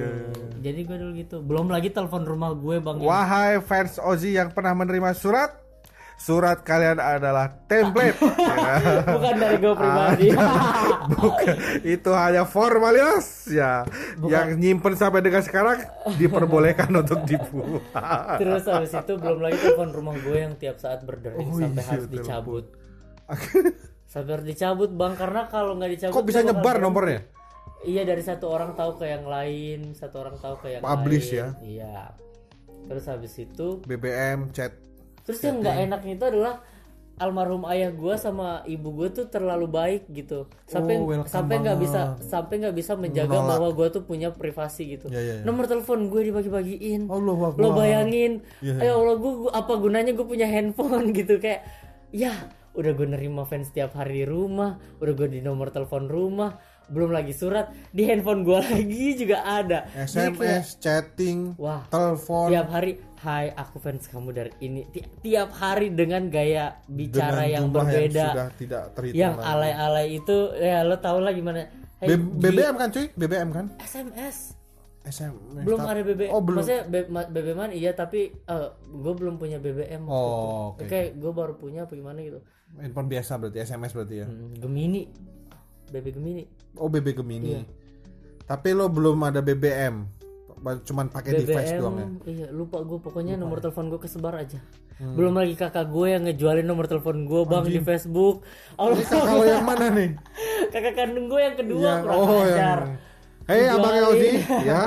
Jadi gue dulu gitu. Belum lagi telepon rumah gue bang. Wahai fans Ozzy yang pernah menerima surat, surat kalian adalah template. Ya. Bukan dari gue pribadi. Bukan, itu hanya formalitas ya. Yang nyimpen sampai dengan sekarang diperbolehkan untuk dibuat. Terus habis itu belum lagi telepon rumah gue yang tiap saat berdering Oh, sampai iya, harus telepon. dicabut. Sampai harus dicabut bang karena kalau nggak dicabut Kok bisa nyebar nomornya? Iya dari satu orang tahu ke yang lain, satu orang tahu ke yang Publish lain. ya? Iya. Terus habis itu, BBM, chat. Terus yang nggak enaknya itu adalah almarhum ayah gue sama ibu gue tuh terlalu baik gitu. Sampai Oh, sampai nggak bisa sampai nggak bisa menjaga Menolak. bahwa gue tuh punya privasi gitu. Ya, ya, ya. nomor telepon gue dibagi-bagiin. Allah lo bayangin. Iya, ya. Allah gue apa gunanya gue punya handphone gitu? Kayak ya udah gue nerima fans setiap hari di rumah udah gue di nomor telepon rumah belum lagi surat di handphone gue lagi juga ada. Jadi kayak, SMS, chatting, wah telepon. tiap hari hai aku fans kamu dari ini Ti- tiap hari dengan gaya bicara dengan yang berbeda yang sudah tidak terhitung yang alay-alay itu ya lo tau lah gimana Hey, B- BBM kan cuy? BBM kan? SMS SMS. belum ada BBM Oh, belum. maksudnya B- ma- BBM iya tapi gue belum punya BBM Oh, oke. kayak gue baru punya apa gimana gitu Handphone biasa berarti SMS berarti ya. Hmm, Gemini BB Gemini Oh, BB Gemini. Iya. Tapi lo belum ada BBM. Cuman pakai device doang ya. iya lupa gue pokoknya nomor telepon gue kesebar aja Hmm. belum lagi kakak gue yang ngejualin nomor telepon gue bang di Facebook Allah Kalau yang mana nih? kakak kandung gue yang kedua Yang kurang oh ajar yang Hei abang Ozzy ya,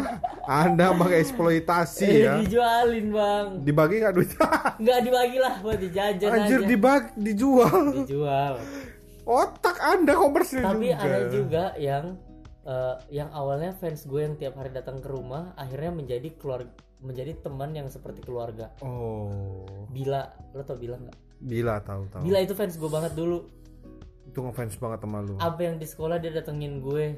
Anda mengeksploitasi Eh, ya. dijualin bang Dibagi nggak duitnya? nggak dibagi lah buat dijajan Anjir aja dibagi, dijual. dijual Otak Anda komersil tapi juga. ada juga yang eh, yang awalnya fans gue yang tiap hari datang ke rumah akhirnya menjadi keluarga menjadi teman yang seperti keluarga Oh, Bila lo tau Bila nggak bila tahu tahu. Bila itu fans gue banget dulu Itu ngefans banget sama lu. apa yang di sekolah dia datengin gue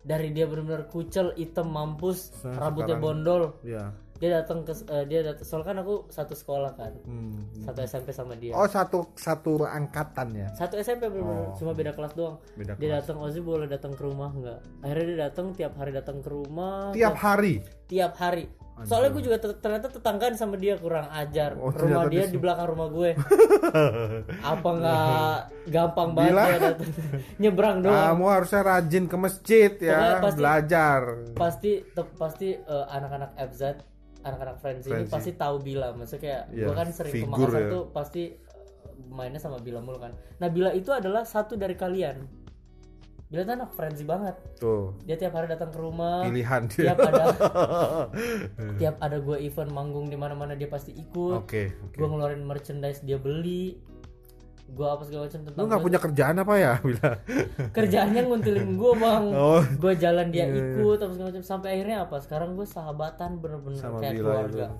dari dia benar-benar kucel hitam mampus rambutnya sekarang- bondol Ya. Dia datang ke eh, dia datang soalnya kan aku satu sekolah kan. Hmm. satu SMP sama dia. Oh satu satu angkatan ya. satu SMP bener cuma beda kelas doang. Beda dia datang Ozzy boleh datang ke rumah nggak? Akhirnya dia datang tiap hari datang ke rumah Tiap hari. tiap hari. Soalnya gue juga ter- ternyata tetanggaan sama dia kurang ajar. Oh, rumah dia di- belakang rumah gue. Apa nggak gampang banget dia datang? Nyebrang doang. Kamu harusnya rajin ke masjid ya, Pokoknya pasti- belajar. pasti te- pasti eh, anak-anak FZ anak-anak Friends ini pasti tahu Bila. Maksudnya kayak Iya, gue kan sering ke Makassar ya. tuh pasti eh, mainnya sama Bila mulu kan. Nah Bila itu adalah satu dari kalian. Bila tuh anak Friends banget. Tuh, dia tiap hari datang ke rumah. Pilihan dia. tiap ada tiap ada gue event manggung di mana-mana dia pasti ikut. Oke, oke. gue ngeluarin merchandise dia beli gue apa segala macam Lu tentang nggak gue. punya kerjaan apa ya? Bila. kerjaannya nguntilin gue bang Oh. gue jalan dia ikut apa segala macam sampai akhirnya apa sekarang gue sahabatan bener-bener Sama kayak Bila keluarga itu.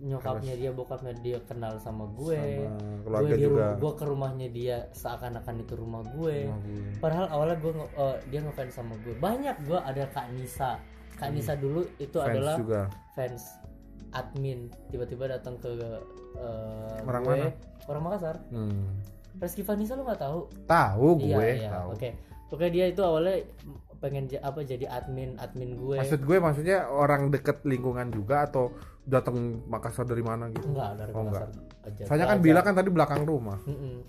nyokapnya dia bokapnya dia kenal sama gue Sama keluarga gue juga. gue ke rumahnya dia seakan-akan itu rumah gue Rumah gue. padahal awalnya gue nge- eh, dia ngefans sama gue banyak gue ada kak Nisa kak Nisa dulu itu Hmm. Fans adalah juga. fans admin tiba-tiba datang ke eh, Orang gue mana? Orang Makassar. Hmm. Reski Vanessa lo nggak tahu? Tahu gue, iya iya tahu. oke. Pokoknya dia itu awalnya pengen apa jadi admin admin gue. Maksud gue maksudnya orang deket lingkungan juga atau datang Makassar dari mana gitu? Enggak dari Oh, Makassar aja. Saya kan bilang kan tadi belakang rumah. Mm-mm.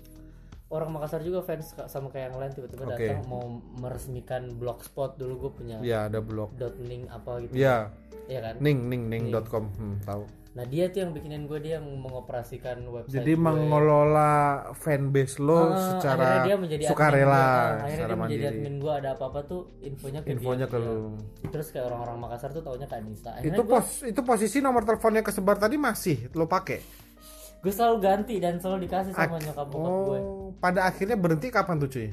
orang Makassar juga fans sama kayak yang lain tiba-tiba Oke. datang mau meresmikan blogspot. Dulu gue punya ya ada blog. dot ning apa gitu. Ya Iya kan? Ning ning ning.com hmm, tahu nah dia tuh yang bikinin gue dia yang mengoperasikan website jadi gue. mengelola fanbase lo Ah, secara dia menjadi admin sukarela gua. Ah, akhirnya secara dia menjadi mandiri. admin gue ada apa-apa tuh infonya ke infonya dia, ke dia. lu. Terus kayak orang-orang Makassar tuh taunya ke Anissa akhirnya itu gue pos itu posisi nomor teleponnya kesebar tadi masih lo pakai gue selalu ganti dan selalu dikasih sama nyokap bokap gue oh pada akhirnya berhenti kapan tuh cuy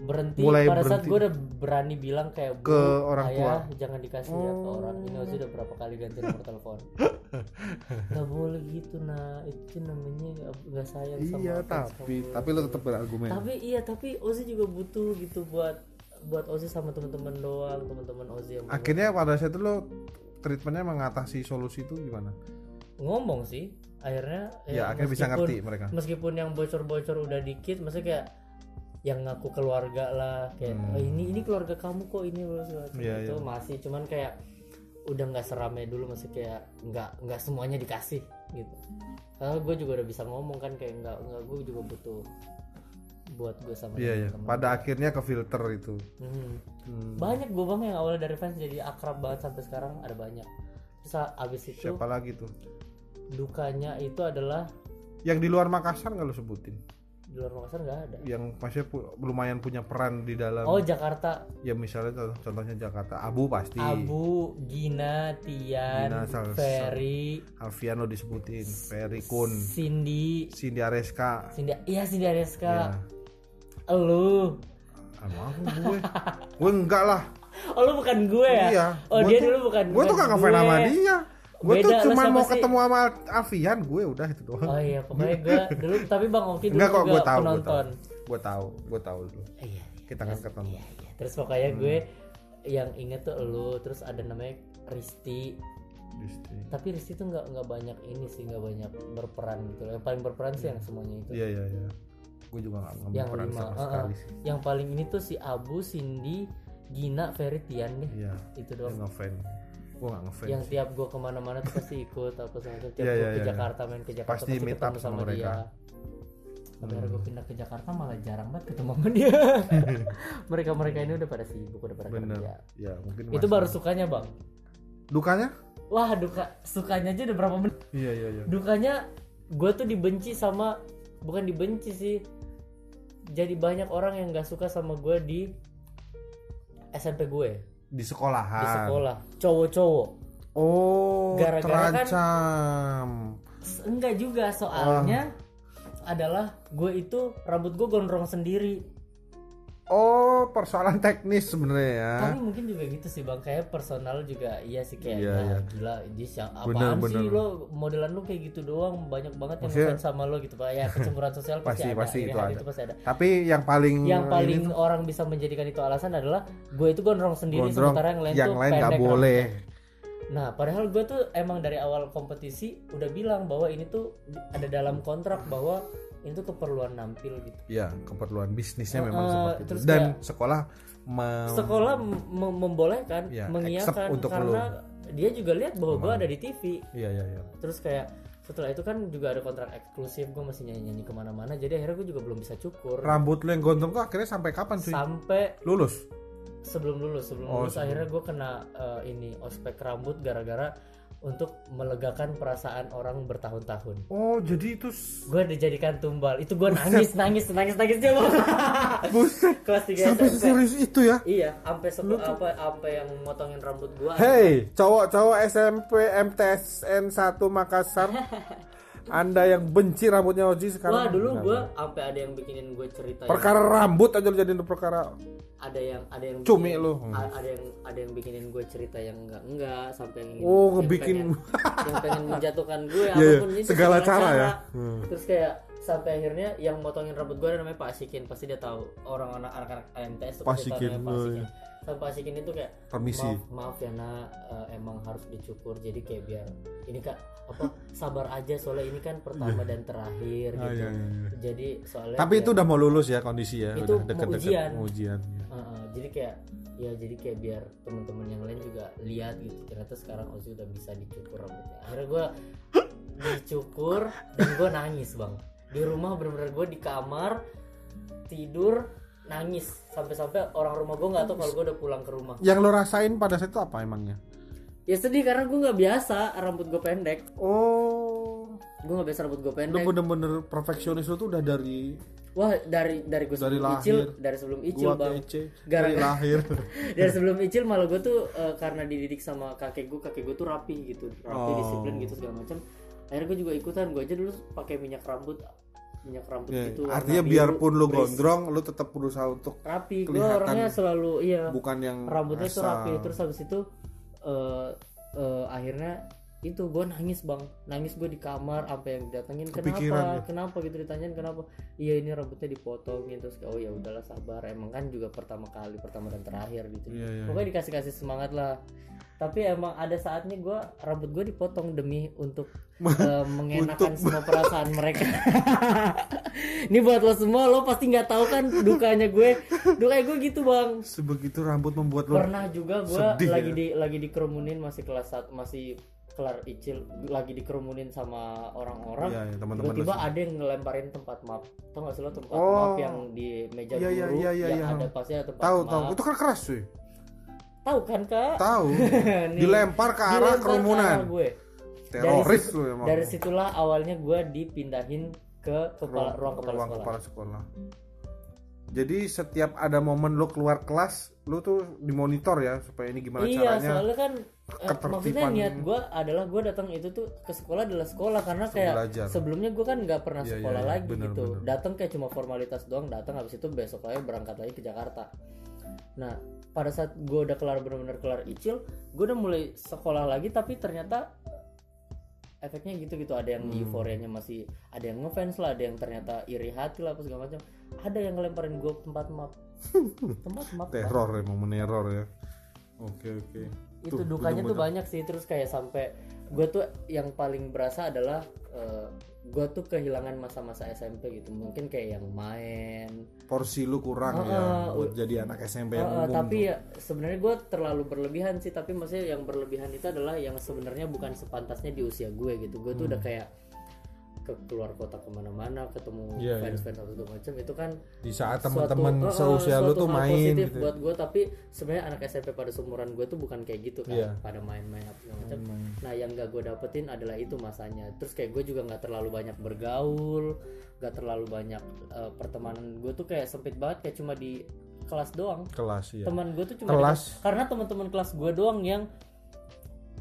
berhenti. Mulai pada saat berhenti. gue udah berani bilang kayak Ke "Bu, orang tua." jangan dikasih ya ke orang. Ini Ozi udah berapa kali ganti nomor telepon? Nggak boleh gitu nah itu namanya nggak- sayang sama iya tapi kamu." tapi lo tetap berargumen. Tapi iya tapi Ozi juga butuh gitu buat buat Ozi sama teman-teman doang teman-teman Ozi yang akhirnya pada saat itu lo treatmentnya mengatasi solusi itu gimana? Ngomong sih akhirnya ya, akhirnya bisa meskipun- ngerti mereka. meskipun yang bocor-bocor udah dikit maksudnya kayak yang ngaku keluarga lah kayak Hmm. "Oh, ini ini keluarga kamu kok ini loh segala macam." Iya, itu iya. masih cuman kayak udah nggak seramai dulu masih kayak nggak nggak semuanya dikasih gitu karena gue juga udah bisa ngomong kan kayak nggak nggak gue juga butuh buat gue sama iya iya teman-teman. pada akhirnya ke filter itu Hmm. Hmm. banyak gue bang yang awalnya dari fans jadi akrab banget sampai sekarang ada banyak terus abis itu siapa lagi tuh dukanya itu adalah yang di luar Makassar nggak lo sebutin di luar Makassar nggak ada? Yang masih pu- lumayan punya peran di dalam oh Jakarta. Ya misalnya contoh- contohnya Jakarta. Abu pasti. Abu, Gina, Tian, Gina, Sal- Ferry, Alfian lo disebutin. Ferry Kun. Cindy, Cindy Areska. Cindy, iya Cindy ya Areska, elu, emang gue. Gue enggak lah. Oh lu bukan gue ya? iya. Oh Gua dia tuh- dulu bukan. gue tuh bukan gak ngefans sama dia gue tuh cuma mau sih? ketemu sama Alfian gue udah itu doang Oh iya pokoknya gue dulu tapi bang Oki dulu enggak kok juga gue tahu gue penonton. gue tahu gue tahu dulu Eh, Iya. kita kan ketemu iya, iya. Terus pokoknya gue Hmm. yang inget tuh lu, terus ada namanya Risti. Disti. Tapi Risti tuh nggak nggak banyak ini sih nggak banyak berperan gitu. Yang paling berperan sih yang semuanya itu. iya iya iya gue juga gak ngambil yang peran lima sama uh-uh. sekali sih yang paling ini tuh si Abu Cindy Gina Ferry Tian nih iya itu gue doang ngefans gue gak ngefans. Yang tiap gue ke mana-mana tuh pasti ikut apa segala macam. Tiap Iya, gue iya, ke iya. Jakarta main ke Jakarta Pasti meet up ketemu sama mereka. dia. tapi akhirnya gue pindah ke Jakarta malah jarang banget ketemu sama dia. Mereka mereka ini udah pada sibuk udah pada bener. kerja. Ya mungkin itu baru sukanya bang? Dukanya? Wah duka sukanya aja udah berapa menit? Iya iya iya. Dukanya gue tuh dibenci sama bukan dibenci sih. Jadi banyak orang yang nggak suka sama gue di SMP gue di di sekolahan sekolah. Cowok-cowok. Oh Gara-gara kan- terancam. S- enggak juga soalnya adalah gue itu rambut gue gondrong sendiri oh persoalan teknis sebenarnya ya tapi mungkin juga gitu sih bang kayak personal juga iya sih kayak Iya, "Wah, iya. gila dia Bener, apaan sih bener. lo modelan lo kayak gitu doang banyak banget yang ngefans sama lo gitu pak ya kecemburuan sosial Pasti- pasti, ada pasti itu ada. itu pasti ada tapi yang paling yang paling ini tuh orang bisa menjadikan itu alasan adalah gue itu gondrong sendiri gondrong, sementara yang lain yang tuh lain pendek boleh rambutnya. Nah, padahal gue tuh emang dari awal kompetisi udah bilang bahwa ini tuh ada dalam kontrak bahwa ini tuh keperluan nampil gitu. ya keperluan bisnisnya memang Eh, seperti itu dan kayak- sekolah mem- Sekolah mem- membolehkan, Ya, mengiyakan untuk karena dia juga lihat bahwa gue ada di TV. iya iya iya Terus kayak setelah itu kan juga ada kontrak eksklusif, gue masih nyanyi-nyanyi ke mana-mana. Jadi akhirnya gue juga belum bisa cukur rambut lu yang gondrong tuh akhirnya sampai kapan cuy sampai lulus sebelum lulus sebelum Oh, lulus sebelum. akhirnya gue kena eh, ini ospek rambut gara-gara untuk melegakan perasaan orang bertahun-tahun. Oh jadi itu gue dijadikan tumbal. Itu gue nangis nangis nangis nangis dia buset. Kelas 3 sampai SMP serius itu ya? Iya sampai sebu- apa apa yang motongin rambut gue Hei, cowok-cowok SMP MTSN 1 Makassar. Anda yang benci rambutnya Oji sekarang. wah dulu gue sampai ada yang bikinin gue cerita yang- perkara rambut aja lu jadiin perkara ada yang ada yang Cumi lu. ada yang ada yang bikinin gue cerita yang enggak enggak sampai yang ingin- Oh, yang ngebikin. pengen- yang pengen menjatuhkan gue Iya, iya. apa pun itu Segala cara ya. Hmm. terus kayak sampai akhirnya yang motongin rambut gue ada namanya Pak Asikin pasti dia tahu orang anak anak AMTS tuh Pak Asikin, Pak oh, Asikin sampai Pak Asikin itu kayak Permisi. maaf, maaf ya nak eh, emang harus dicukur jadi kayak biar ini kak apa sabar aja soalnya ini kan pertama dan terakhir Ah, gitu iya, iya, iya. jadi soalnya Tapi biar- itu udah mau lulus ya kondisi ya, Itu udah deket-deket ujian. mau ujian. ya. Heeh, jadi kayak ya jadi kayak biar teman-teman yang lain juga lihat gitu ternyata sekarang Ozzy udah bisa dicukur rambutnya akhirnya gue dicukur dan gue nangis bang di rumah bener-bener gue di kamar tidur nangis sampai-sampai orang rumah gue nggak tahu kalau gue udah pulang ke rumah yang lo rasain pada saat itu apa emangnya ya sedih karena gue nggak biasa rambut gue pendek. Oh. Gue nggak biasa rambut gue pendek. bener-bener perfeksionis lo tuh udah dari wah dari dari gue Dari sebelum lahir. icil dari sebelum icil gua bang. Gara- dari lahir. Dari sebelum icil malah gue tuh eh, karena dididik sama kakek gue kakek gue tuh rapi gitu. Rapi Oh. disiplin gitu segala macam akhirnya gue juga ikutan. Gue aja dulu pakai minyak rambut minyak rambut Ya, gitu artinya biru, biarpun lo beris. gondrong lo tetap berusaha untuk rapi. Gue kelihatan orangnya selalu iya bukan yang rambutnya tuh asal. rapi terus habis itu eh eh, akhirnya itu gue nangis bang. Nangis gue di kamar apa yang Kepikiran kenapa? Ya? kenapa gitu ditanyain kenapa? Iya ini rambutnya dipotongin terus oh ya udahlah sabar. Emang kan juga pertama kali pertama dan terakhir gitu. Iya, iya. pokoknya dikasih kasih semangat lah tapi emang ada saatnya gue rambut gue dipotong demi untuk eh, mengenakan semua perasaan mereka. Ini buat lo semua lo pasti nggak tahu kan dukanya gue. Dukanya gue gitu bang. Sebegitu rambut membuat lo pernah juga gue Sedih lagi ya? di lagi dikerumunin masih kelas satu masih kelar icil lagi dikerumunin sama orang-orang. Iya, teman-teman tiba-tiba ada yang ngelemparin tempat map tau gak sih lo tempat Oh. map yang di meja Iya, iya, guru iya, iya, yang iya. ada pasti ada tempat tahu map tahu itu kan keras sih tahu kan kak? Tahu. Dilempar ke arah dilempar ke kerumunan. arah gue. Teroris situ- lo emang. dari situlah awalnya gue dipindahin ke kepala ruang kepala ruang sekolah. kepala sekolah. Jadi setiap ada momen lo keluar kelas lo tuh dimonitor ya supaya ini gimana iya caranya. soalnya kan eh, ketertiban- maksudnya niat gue adalah gue datang itu tuh ke sekolah adalah sekolah karena kayak belajar. sebelumnya gue kan nggak pernah Iya, iya, sekolah iya, lagi bener, gitu. datang kayak cuma formalitas doang datang habis itu besok aja berangkat lagi ke Jakarta nah pada saat gue udah kelar bener-bener kelar icil gue udah mulai sekolah lagi tapi ternyata efeknya gitu gitu ada yang Hmm. euforianya masih ada yang ngefans lah ada yang ternyata iri hati lah apa segala macam. Ada yang ngelemparin gue tempat map. Tempat map. Teror emang meneror ya. Oke oke. Itu Tuh, dukanya tuh banyak sih terus kayak sampai gue tuh yang paling berasa adalah gue tuh kehilangan masa-masa SMP gitu. Mungkin kayak yang main. Porsi lu kurang ya Ah, buat jadi anak SMP yang Uh, umum tapi ya sebenarnya gue terlalu berlebihan sih. Tapi maksudnya yang berlebihan itu adalah yang sebenarnya bukan sepantasnya di usia gue gitu. Gue tuh udah kayak ke keluar kota ke mana-mana ketemu Hmm. Iya, fans fans atau segala macam itu kan di saat teman-teman uh, seusia lu tuh main positif gitu buat gue tapi sebenarnya anak SMP pada seumuran gue tuh bukan kayak gitu kan Iya. pada main-main apa segala macam. Nah yang gak gue dapetin adalah itu masanya. Terus kayak gue juga nggak terlalu banyak bergaul gak terlalu banyak uh, pertemanan gue tuh kayak sempit banget kayak cuma di kelas doang. Kelas ya teman gue tuh cuma di Kelas. kelas- karena teman-teman kelas gue doang yang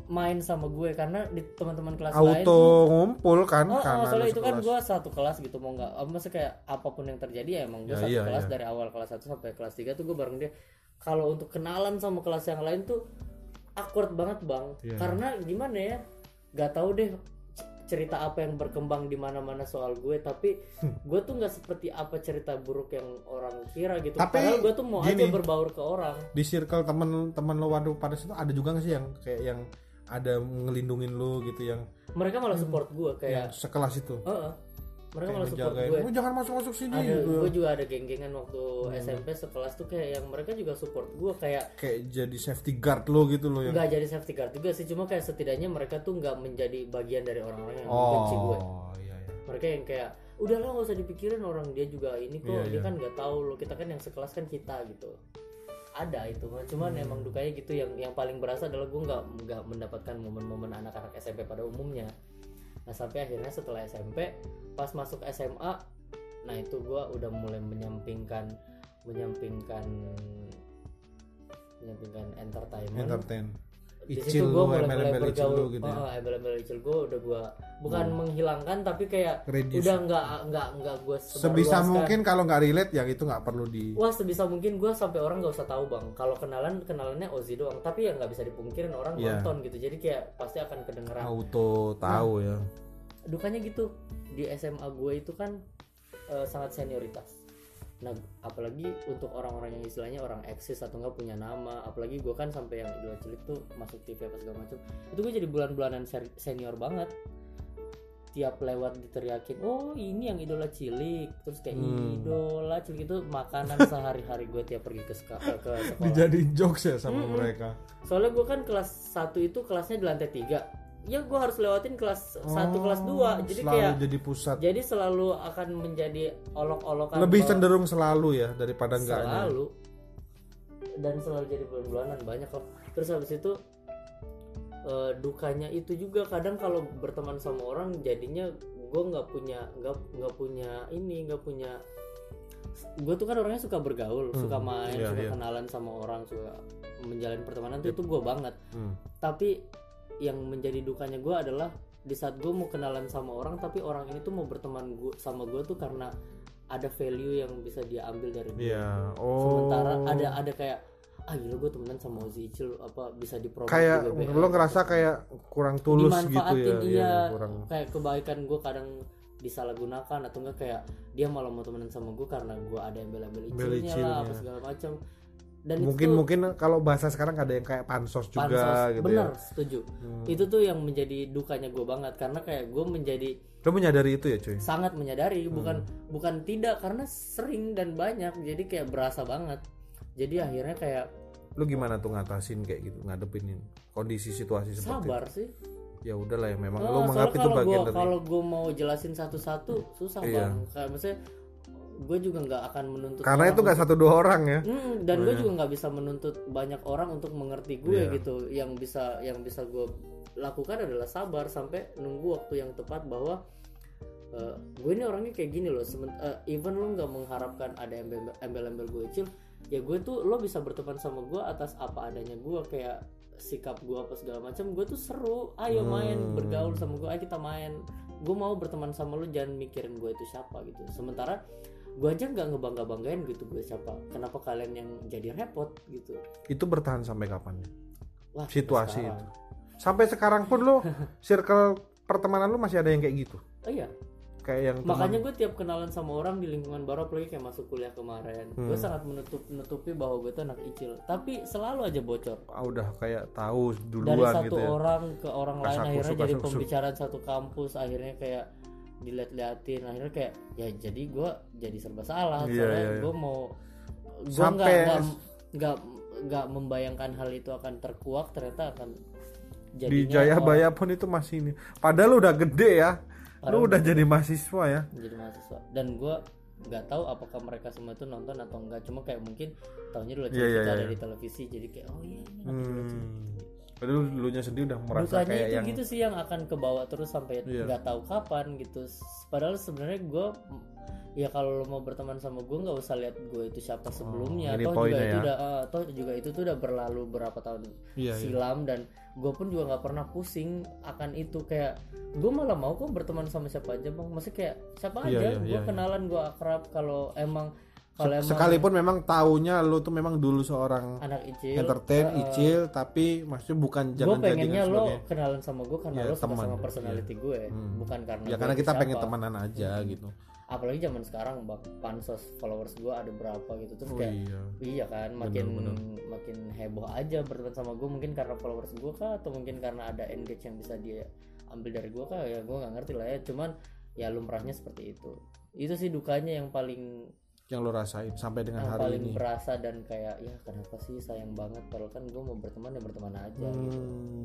main sama gue karena di teman-teman kelas lain auto ngumpul kan Oh, oh, karena soalnya lu itu kan gue satu kelas gitu mau nggak, oh, maksudnya kayak apa pun yang terjadi ya emang gue Ya, satu iya, kelas iya. dari awal kelas 1 sampai kelas 3 tuh gue bareng dia. Kalau untuk kenalan sama kelas yang lain tuh awkward banget bang, Iya. karena gimana ya, nggak tahu deh cerita apa yang berkembang di mana-mana soal gue, tapi gue tuh nggak seperti apa cerita buruk yang orang kira gitu. Tapi Padahal gue tuh mau aja gini. berbaur ke orang. di circle temen-temen lo waktu pada situ ada juga nggak sih yang kayak yang ada ngelindungin lu gitu yang Mereka malah support gue kayak, sekelas itu Heeh. mereka malah support gue. "Oh, jangan masuk masuk sini ada gitu. gue juga ada geng-gengan waktu SMP sekelas tuh kayak yang mereka juga support gue kayak kayak jadi safety guard lo gitu lo yang nggak jadi safety guard juga sih cuma kayak setidaknya mereka tuh nggak menjadi bagian dari orang-orang yang oh benci gue iya iya mereka yang kayak udah lah nggak usah dipikirin orang dia juga ini kok Iya, dia iya. kan nggak tahu lo kita kan yang sekelas kan kita gitu ada itu cuman Hmm. emang dukanya gitu. Yang yang paling berasa adalah gue nggak nggak mendapatkan momen-momen anak-anak SMP pada umumnya. Nah sampai akhirnya setelah SMP pas masuk SMA nah itu gue udah mulai menyampingkan menyampingkan menyampingkan entertainment. Entertain di icil situ gue mulai mulai bergaul. gitu ya. Hmm. oh, embel-embel icil gue udah gue bukan menghilangkan tapi kayak Reduce. udah nggak nggak nggak gue sebisa mungkin kalau nggak relate ya itu nggak perlu di wah sebisa mungkin gue sampai orang nggak usah tahu bang. Kalau kenalan kenalannya Ozzy doang. Tapi ya nggak bisa dipungkirin orang Iya. nonton gitu. Jadi kayak pasti akan kedengeran. Auto tahu ya. dukanya gitu. Di SMA gue itu kan eh, sangat senioritas nah apalagi untuk orang-orang yang istilahnya orang eksis atau nggak punya nama apalagi gue kan sampai yang idola cilik tuh masuk TV apa segala macam itu gue jadi bulan-bulanan senior banget tiap lewat diteriakin oh ini yang idola cilik terus kayak Hmm. idola cilik itu makanan sehari-hari gue tiap pergi ke, seka- ke, sekolah dijadiin jokes ya sama Mm-mm. mereka soalnya gue kan kelas 1 itu kelasnya di lantai 3 ya gue harus lewatin kelas 1 kelas 2 jadi Oh, selalu kayak jadi pusat. jadi selalu akan menjadi olok-olokan lebih cenderung selalu ya daripada enggaknya. Selalu. Dan selalu jadi bulan-bulanan banyak kok. Terus habis itu eh, dukanya itu juga kadang kalau berteman sama orang jadinya gue nggak punya nggak nggak punya ini nggak punya gue tuh kan orangnya suka bergaul Hmm, suka main iya, suka iya. kenalan sama orang suka menjalin pertemanan tuh itu gue banget. Hmm. tapi yang menjadi dukanya gue adalah di saat gue mau kenalan sama orang tapi orang ini tuh mau berteman gua, sama gue tuh karena ada value yang bisa dia ambil dari dia Iya. Oh. sementara ada ada kayak ah gila gue temenan sama Ozi Icil apa bisa dipromote kayak BBM. lo ngerasa kayak kurang tulus gitu ya. iya Iya, kurang. kayak kebaikan gue kadang disalahgunakan atau enggak kayak dia malah mau temenan sama gue karena gue ada embel-embel Embel icilnya icilnya. lah apa segala macam dan Mungkin itu mungkin kalau bahasa sekarang ada yang kayak pansos juga pansos gitu bener ya. setuju Hmm. itu tuh yang menjadi dukanya gue banget karena kayak gue menjadi Lo menyadari itu ya, cuy? sangat menyadari Hmm. bukan bukan tidak karena sering dan banyak jadi kayak berasa banget jadi akhirnya kayak Lo gimana tuh ngatasin kayak gitu, ngadepin kondisi situasi seperti sabar sih itu? Ya udahlah ya memang Oh, lo menganggap itu bagian gua, dari kalau gue mau jelasin satu-satu susah Iya. bang kayak maksudnya gue juga nggak akan menuntut karena itu nggak satu dua orang ya. Hmm, dan gue juga nggak bisa menuntut banyak orang untuk mengerti gue Iya. gitu. Yang bisa yang bisa gue lakukan adalah sabar sampai nunggu waktu yang tepat bahwa eh, gue ini orangnya kayak gini loh. Semen- eh, even lo nggak mengharapkan ada embel- embel-embel gue kecil ya gue tuh lo bisa berteman sama gue atas apa adanya gue kayak sikap gue apa segala macam gue tuh seru. Ayo main Hmm. bergaul sama gue ayo kita main. Gue mau berteman sama lo jangan mikirin gue itu siapa gitu. Sementara gue aja nggak ngebangga banggain gitu gue siapa kenapa kalian yang jadi repot gitu Itu bertahan sampai kapan? wah Situasi sekarang. itu. Sampai sekarang pun lo circle pertemanan lo masih ada yang kayak gitu. oh iya Kayak yang teman- makanya gue tiap kenalan sama orang di lingkungan baru apalagi kayak masuk kuliah kemarin Hmm. gue sangat menutup menutupi bahwa gue tuh anak icil tapi selalu aja bocor ah, udah kayak tahu dari duluan satu gitu ya. orang ke orang lain akhirnya jadi pembicaraan satu kampus akhirnya kayak dilihat-liatin akhirnya kayak ya jadi gue jadi serba salah Iya, soalnya iya, iya. gue mau gue nggak Sampai- nggak nggak nggak membayangkan hal itu akan terkuak ternyata akan Di jadinya Jayabaya pun itu masih ini. Padahal lo udah gede ya. Lo udah jadi mahasiswa ya. jadi mahasiswa dan gue nggak tahu apakah mereka semua itu nonton atau enggak cuma kayak mungkin tahunya dulu iya, kita iya. ada di televisi jadi kayak oh iya Cil. Hmm. Padahal lu nya sendiri udah merasa dukanya kayak itu yang gitu sih yang akan kebawa terus sampai Iya. nggak tahu kapan gitu padahal sebenarnya gue ya kalau lo mau berteman sama gue nggak usah lihat gue itu siapa sebelumnya Oh, toh juga poinnya itu ya. udah eh, toh juga itu tuh udah berlalu berapa tahun Iya, iya. silam dan gue pun juga nggak pernah pusing akan itu kayak gue malah mau kok berteman sama siapa aja bang masih kayak siapa Iya, aja iya, gue iya, kenalan gue akrab kalau emang kalau emang sekalipun memang taunya lu tuh memang dulu seorang anak icil entertain, eh, icil, tapi maksudnya bukan gue jangan pengennya lo sebagai kenalan sama gue karena Ya, lo suka sama personality gue Hmm. bukan karena ya karena kita pengen siapa. temenan aja gitu. apalagi zaman sekarang bang pansos followers gue ada berapa gitu terus Oh kayak iya. iya kan makin Bener, makin heboh aja berteman sama gue mungkin karena followers gue kah atau mungkin karena ada engage yang bisa dia ambil dari gue kah ya gue nggak ngerti lah ya cuman ya lumrahnya seperti itu itu sih dukanya yang paling Yang lo rasain sampai dengan yang hari paling ini. berasa dan kayak ya kenapa sih sayang banget padahal kan gue mau berteman ya berteman aja gitu Hmm.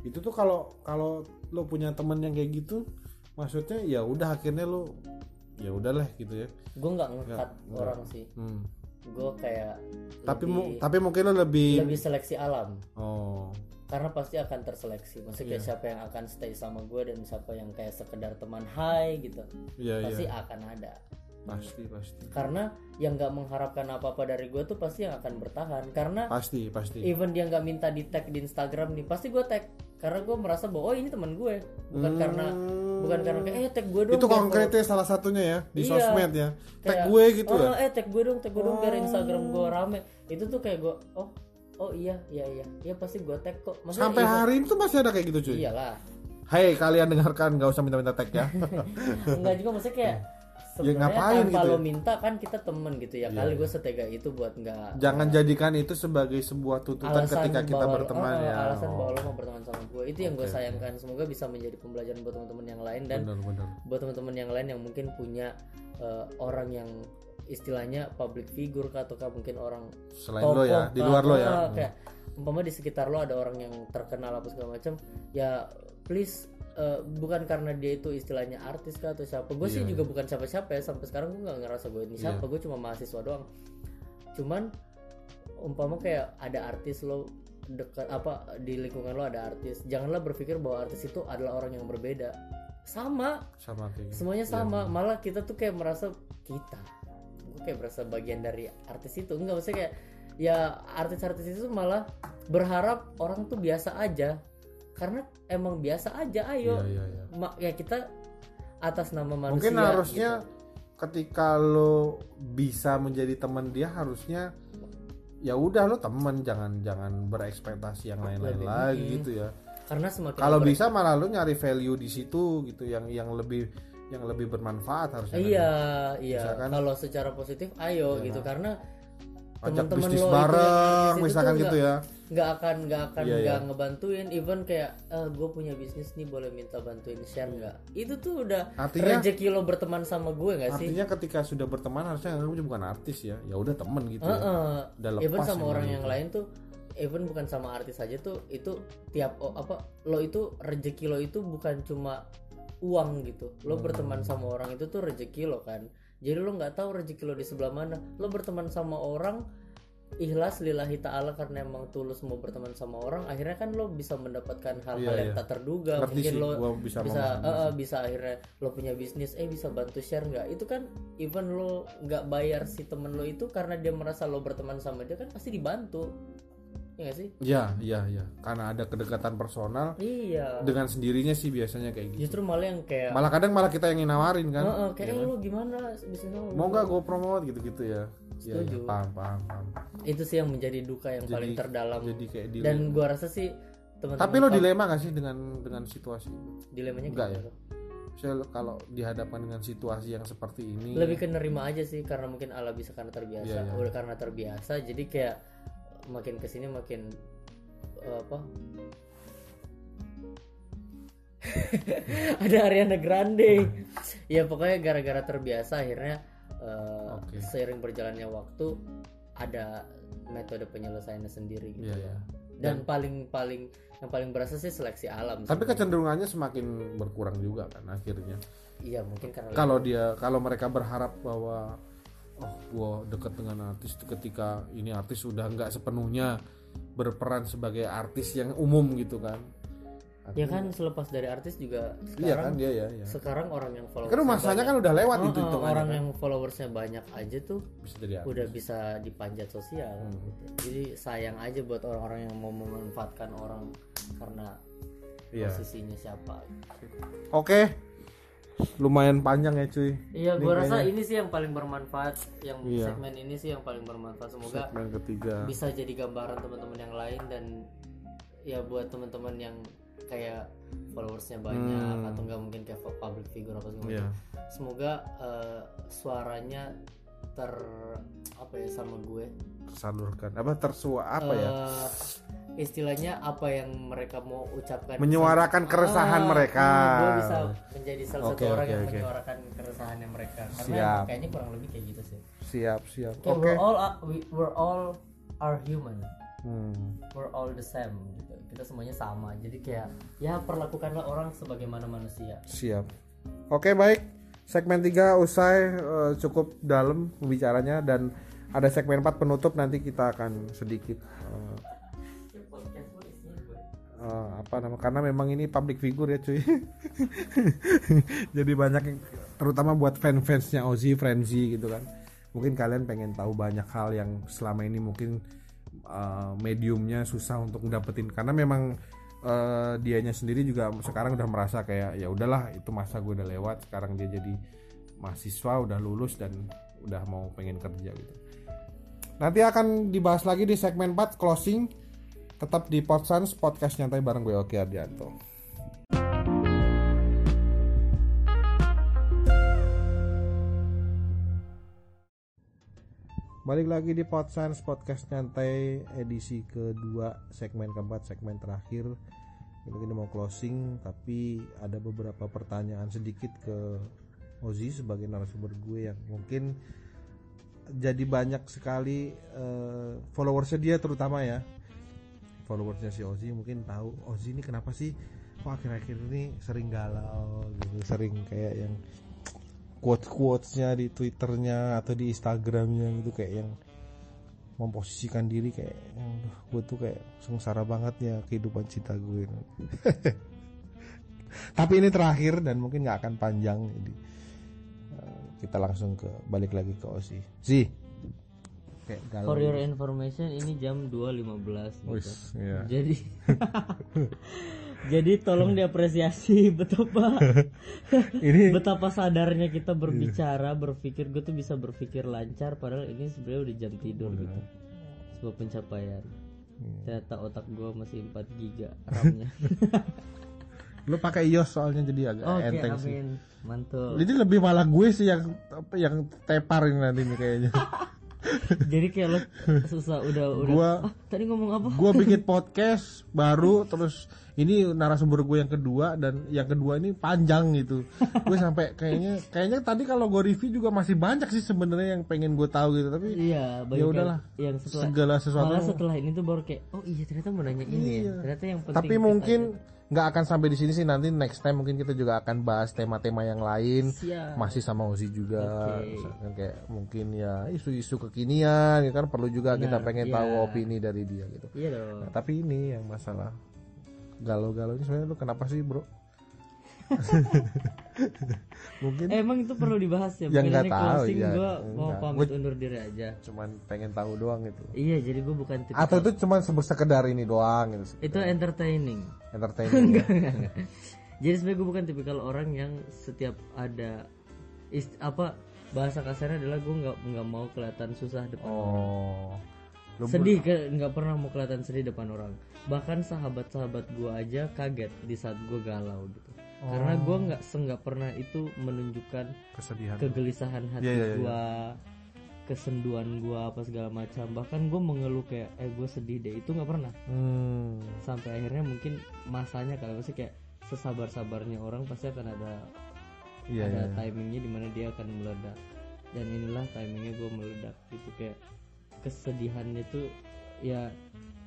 Itu tuh kalau kalau lo punya temen yang kayak gitu, maksudnya ya udah akhirnya lo ya udahlah gitu ya. gue nggak ngekat orang sih Hmm. gue kayak Tapi lebih, mu- tapi mungkin lo lebih, lebih seleksi alam oh karena pasti akan terseleksi maksudnya Iya. kayak siapa yang akan stay sama gue dan siapa yang kayak sekedar teman hai gitu iya pasti iya akan ada pasti pasti karena yang nggak mengharapkan apa apa dari gue tuh pasti yang akan bertahan karena pasti pasti. even dia nggak minta di tag di Instagram nih pasti gue tag karena gue merasa bahwa oh ini teman gue bukan Hmm. karena bukan karena kayak eh tag gue dong itu konkretnya salah satunya ya di Iya. sosmed ya. Tag Kayak, gue gitu oh, ya. eh tag gue dong tag gue dong biar Instagram gue rame itu tuh kayak gue oh oh iya iya iya ya pasti gue tag kok Maksudnya Sampai even- hari ini tuh masih ada kayak gitu cuy. iyalah Hai kalian dengarkan nggak usah minta-minta tag ya. enggak juga maksudnya kayak sebenarnya ngapain tanpa gitu lo ya? minta kan kita temen gitu ya. Iya, kali gue setega itu buat nggak jangan jadikan itu sebagai sebuah tuntutan ketika kita bahwa berteman oh, ya. alasan Oh, bahwa lo mau berteman sama gue itu yang gue sayangkan. Semoga bisa menjadi pembelajaran buat teman-teman yang lain dan bener-bener buat teman-teman yang lain yang mungkin punya eh, orang yang istilahnya public figure kah ataukah mungkin orang selain lo ya di kah, luar lo ya. kayak umpama di sekitar lo ada orang yang terkenal apa segala macam ya please eh, bukan karena dia itu istilahnya artis kah atau siapa. Gue sih Iya, juga bukan siapa-siapa ya. Sampai sekarang gue nggak ngerasa gue ini Iya. siapa. Gue cuma mahasiswa doang. Cuman umpama kayak ada artis lo dekat apa di lingkungan lo ada artis janganlah berpikir bahwa artis itu adalah orang yang berbeda. Sama. Sama kayak gitu. semuanya Iya, sama. Malah kita tuh kayak merasa kita. Gue kayak merasa bagian dari artis itu. Enggak maksudnya kayak ya artis-artis itu malah berharap orang tuh biasa aja karena emang biasa aja ayo Iya, iya, iya. Ma- ya kita atas nama manusia mungkin harusnya gitu. ketika lo bisa menjadi teman dia harusnya ya udah lo teman jangan jangan berekspektasi yang lain-lain lagi gitu ya karena semakin kalau bisa malah lo nyari value di situ gitu yang yang lebih yang lebih bermanfaat harusnya kan. iya iya Misalkan- kalau secara positif ayo Iya. gitu karena ajak bisnis lo itu yang bareng artis itu misalkan gitu ya nggak akan nggak akan Iya, nggak iya. ngebantuin even kayak gue punya bisnis nih boleh minta bantuin share nggak itu tuh udah Artinya- rezeki lo berteman sama gue nggak sih artinya ketika sudah berteman harusnya anggapnya bukan artis ya ya udah temen gitu ya. Heeh. Udah even sama orang gitu. yang lain tuh even bukan sama artis aja tuh itu tiap oh, apa lo itu rezeki lo itu bukan cuma uang gitu lo Hmm. berteman sama orang itu tuh rezeki lo kan jadi lo nggak tahu rezeki lo di sebelah mana. Lo berteman sama orang ikhlas lillahi ta'ala karena emang tulus mau berteman sama orang akhirnya kan lo bisa mendapatkan hal-hal Iya, yang iya. tak terduga. Ngerti mungkin sih lo bisa bisa eh, bisa akhirnya lo punya bisnis eh bisa bantu share nggak? Itu kan even lo nggak bayar si temen lo itu karena dia merasa lo berteman sama dia kan pasti dibantu ya nggak sih? Ya ya ya. Karena ada kedekatan personal iya. dengan sendirinya sih biasanya kayak gitu. Justru malah yang kayak malah kadang malah kita yang nawarin kan? Eh, eh, kayak Iya "Eh, kan? lo gimana? Bisnis lo mau nggak gue promote? Gitu gitu ya. Iya, iya, Setuju. paham paham paham. Itu sih yang menjadi duka yang Jadi- paling terdalam. jadi kayak dilema. dan gua rasa sih teman-teman tapi lo dilema gak sih dengan dengan situasi? Dilemanya Enggak ya? saya kalau dihadapkan dengan situasi yang seperti ini lebih ke nerima aja sih karena mungkin Allah bisa karena terbiasa. Iya, iya. udah karena terbiasa jadi kayak makin ke sini makin eh, apa ada Ariana Grande ya pokoknya gara-gara terbiasa akhirnya eh, Oke. seiring berjalannya waktu ada metode penyelesaiannya sendiri gitu Iya, ya iya. dan paling paling yang paling berasa sih seleksi alam tapi sih. kecenderungannya semakin berkurang juga kan akhirnya iya mungkin karena kalau dia kalau mereka berharap bahwa oh gua deket dengan artis ketika ini artis sudah nggak sepenuhnya berperan sebagai artis yang umum gitu kan ya kan selepas dari artis juga iya sekarang kan dia ya, ya. sekarang orang yang follow kan masanya kan udah lewat itu Oh, orang yang followersnya banyak aja tuh bisa jadi artis. udah bisa dipanjat sosial Hmm. gitu. jadi sayang aja buat orang-orang yang mau memanfaatkan orang karena Iya. posisinya siapa oke lumayan panjang ya cuy. Iya gua rasa kayaknya ini sih yang paling bermanfaat yang Iya. segmen ini sih yang paling bermanfaat. Semoga segmen ketiga. bisa jadi gambaran teman-teman yang lain dan ya buat teman-teman yang kayak followersnya banyak Hmm. atau enggak mungkin kayak public figure apa segala macam. semoga eh, suaranya ter apa ya sama gue. Tersalurkan. Apa tersua apa ya? Eh, istilahnya apa yang mereka mau ucapkan menyuarakan keresahan Ah, mereka gue bisa menjadi salah Oke, satu orang oke, yang oke. menyuarakan keresahannya mereka karena Siap. kayaknya kurang lebih kayak gitu sih siap siap oke we're all we- we're all are human Hmm. we're all the same gitu kita semuanya sama jadi kayak ya perlakukanlah orang sebagaimana manusia Siap. Oke baik. Segmen 3 usai eh, cukup dalam pembicaranya dan ada segmen 4 penutup nanti kita akan sedikit eh, eh, apa nama karena memang ini public figure ya cuy. Jadi banyak yang terutama buat fan-fansnya Ozzy, Frenzy gitu kan. Mungkin kalian pengen tahu banyak hal yang selama ini mungkin eh, mediumnya susah untuk dapetin karena memang eh, dianya sendiri juga sekarang udah merasa kayak ya udahlah itu masa gue udah lewat sekarang dia jadi mahasiswa udah lulus dan udah mau pengen kerja gitu nanti akan dibahas lagi di segmen 4 closing tetap di Podsans podcast nyantai bareng gue Oki Ardianto. Balik lagi di Podscience Podcast Nyantai edisi kedua segmen keempat segmen terakhir. Ini mau closing tapi ada beberapa pertanyaan sedikit ke Ozi sebagai narasumber gue yang mungkin jadi banyak sekali eh, followersnya dia terutama ya followersnya si Ozi mungkin tahu Ozi ini kenapa sih kok akhir-akhir ini sering galau gitu sering kayak yang quotes quotesnya di twitternya atau di instagramnya gitu kayak yang memposisikan diri kayak yang "Duh, gue tuh kayak sengsara banget ya kehidupan cinta gue tapi ini terakhir dan mungkin nggak akan panjang. Jadi eh, kita langsung ke balik lagi ke Ozi sih kayak galau For your information ini jam 2.15 gitu. Wis, iya. Jadi Jadi tolong diapresiasi betapa ini betapa sadarnya kita berbicara, berpikir gue tuh bisa berpikir lancar padahal ini sebenarnya udah jam tidur gitu. Sebuah pencapaian. Ternyata otak gue masih 4 giga RAM-nya. lu pakai iOS soalnya jadi agak Oke, enteng sih amin. Mantul. Jadi lebih malah gue sih yang yang tepar ini nanti nih kayaknya. Jadi kayak lo susah udah udah Gua- ah, tadi ngomong apa? gue bikin podcast baru terus ini narasumber gue yang kedua dan yang kedua ini panjang gitu. Gue sampai kayaknya kayaknya tadi kalau gue review juga masih banyak sih sebenarnya yang pengen gue tahu gitu tapi Iya, Ya udahlah. yang setelah segala sesuatu malah setelah ini tuh baru kayak oh iya ternyata mau nanya ini ya. Ternyata yang penting tapi mungkin nggak akan sampai di sini sih nanti next time mungkin kita juga akan bahas tema-tema yang lain Siap. masih sama Ozi juga. Misalkan kayak mungkin ya isu-isu kekinian ya kan perlu juga kita pengen iya. tahu opini dari dia gitu Iya dong. Nah, tapi ini yang masalah galau-galau ini sebenarnya lu kenapa sih bro? Mungkin Emang itu perlu dibahas ya. Ya, Bukan nggak tahu, closing ya. gue mau Enggak. pamit undur diri aja. cuman pengen tahu doang gitu. Iya, jadi gue bukan tipe Atau itu cuma sebut sekedar ini doang gitu. itu entertaining. Entertainment. ya. Jadi sebenarnya gue bukan tipikal orang yang setiap ada ist- apa bahasa kasarnya adalah gue nggak nggak mau kelihatan susah depan orang. oh. Lu sedih ke nggak pernah mau kelihatan sedih depan orang bahkan sahabat-sahabat gue aja kaget di saat gue galau gitu karena gue Oh. nggak nggak pernah itu menunjukkan kesedihan. kegelisahan hati Iya, iya, iya. gue kesenduan gue apa segala macam bahkan gue mengeluh kayak eh gue sedih deh itu nggak pernah Hmm. sampai akhirnya mungkin masanya kalau masih kayak sesabar-sabarnya orang pasti akan ada Iya, ada iya. timingnya di mana dia akan meledak dan inilah timingnya gue meledak gitu kayak kesedihannya tuh ya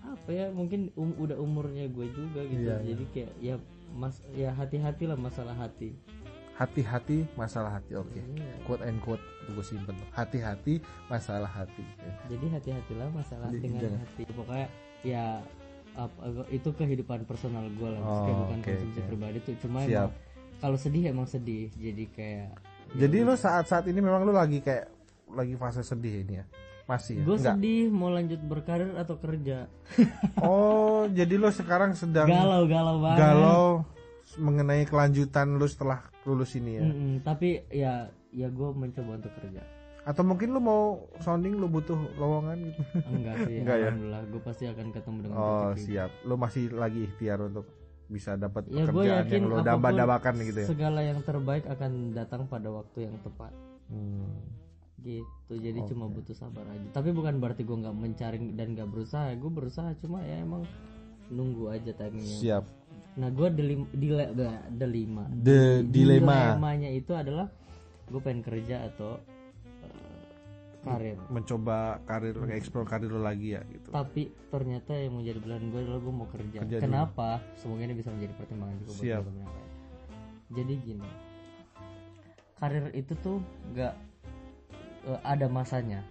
apa ya mungkin um- udah umurnya gue juga gitu Iya, iya. jadi kayak ya mas ya hati-hati lah masalah hati Hati-hati masalah hati. Oke. Iya. Quote and quote itu gue simpen. Hati-hati masalah hati. jadi hati-hatilah masalah Jadi, dengan jangan. hati pokoknya ya apa itu kehidupan personal gue lah Oh, kayak bukan oke, konsumsi oke. pribadi tuh cuma Siap. emang kalau sedih emang sedih jadi kayak Jadi lo saat-saat ini memang lo lagi kayak lagi fase sedih ini ya? Masih ya? gue sedih mau lanjut berkarir atau kerja Oh, jadi lo sekarang sedang galau galau banget galau mengenai kelanjutan lo setelah lulus ini ya? Mm-mm, tapi ya ya gue mencoba untuk kerja Atau mungkin lo mau sounding lo butuh lowongan gitu? enggak sih Enggak ya? alhamdulillah gue pasti akan ketemu dengan Oh siap, lo masih lagi ikhtiar untuk bisa dapat ya pekerjaan yakin yang lo apa pun damba-dambakan gitu ya? segala yang terbaik akan datang pada waktu yang tepat Hmm. Gitu jadi cuma butuh sabar aja tapi bukan berarti gue nggak mencari dan nggak berusaha gue berusaha cuma ya emang nunggu aja timingnya Siap. nah gue dilim, dile, dilema The dilema dilemanya itu adalah gue pengen kerja atau eh, karir mencoba karir, explore karir lo lagi ya gitu. tapi ternyata yang menjadi pilihan gue adalah gue mau kerja, Kerja dulu. kenapa semoga ini bisa menjadi pertimbangan juga buat Siap. teman-teman yang lain. jadi gini karir itu tuh nggak eh, ada masanya.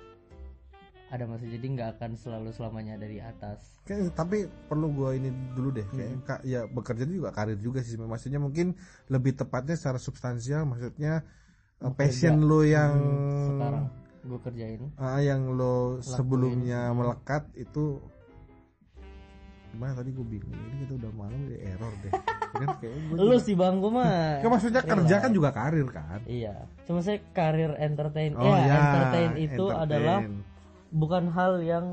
Ada masa jadi nggak akan selalu selamanya dari atas. Kayak, tapi perlu gue ini dulu deh kayak Hmm. ka- ya bekerja juga karir juga sih maksudnya mungkin lebih tepatnya secara substansial maksudnya uh, passion lo yang sekarang gue kerjain. Ah, yang lo sebelumnya melekat itu gimana tadi gue bingung ini kita udah malam udah error deh kan lu sih bang gue mah Kan maksudnya kerja kan juga karir kan iya cuma saya karir entertain oh ya, ya entertain itu entertain. adalah bukan hal yang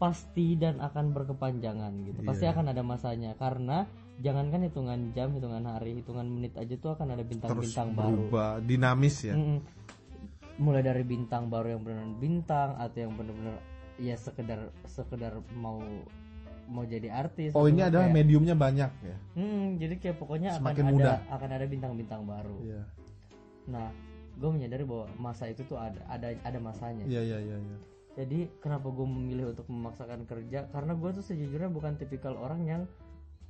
pasti dan akan berkepanjangan gitu. Pasti Iya. akan ada masanya karena jangankan hitungan jam, hitungan hari, hitungan menit aja tuh akan ada bintang-bintang baru. berubah dinamis ya Mm-mm. mulai dari bintang baru yang benar bintang atau yang benar-benar ya sekedar sekedar mau mau jadi artis Oh ini adalah kayak- mediumnya banyak ya. Hmm, jadi kayak pokoknya akan Semakin ada akan ada bintang-bintang baru. Iya. Nah, gue menyadari bahwa masa itu tuh ada ada ada masanya. Iya iya iya. iya. Jadi kenapa gue memilih untuk memaksakan kerja? Karena gue tuh sejujurnya bukan tipikal orang yang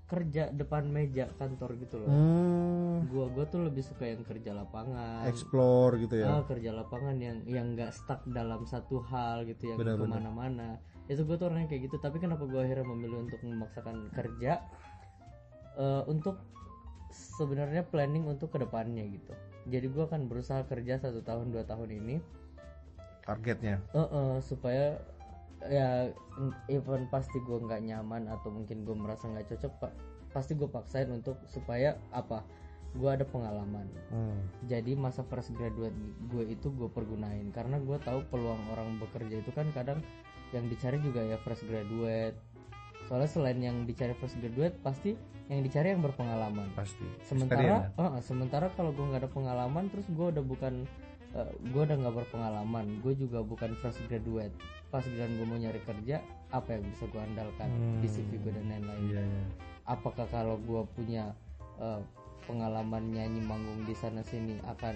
kerja depan meja kantor gitu loh. Hmm, Gua gue tuh lebih suka yang kerja lapangan. explore gitu ya. Ah, kerja lapangan yang yang nggak stuck dalam satu hal gitu yang Benar, benar. Itu gue tuh orangnya kayak gitu. Tapi kenapa gue akhirnya memilih untuk memaksakan kerja? Eh, untuk sebenarnya planning untuk ke depannya gitu. Jadi gue akan berusaha kerja satu tahun dua tahun ini. Targetnya. eh, eh, supaya ya even pasti gue nggak nyaman atau mungkin gue merasa nggak cocok pak pasti gue paksain untuk supaya apa? Gue ada pengalaman. Hmm. jadi masa fresh graduate gue itu gue pergunain. Karena gue tahu peluang orang bekerja itu kan kadang yang dicari juga ya fresh graduate. Soalnya selain yang dicari fresh graduate pasti yang dicari yang berpengalaman. Pasti. sementara eh, sementara kalau gue nggak ada pengalaman terus gue udah bukan eh, gue udah nggak berpengalaman gue juga bukan fresh graduate. Pas giliran gue mau nyari kerja apa yang bisa gue andalkan? Di CV gue dan lain-lain. Iya iya. apakah kalau gue punya eh, pengalaman nyanyi manggung di sana sini akan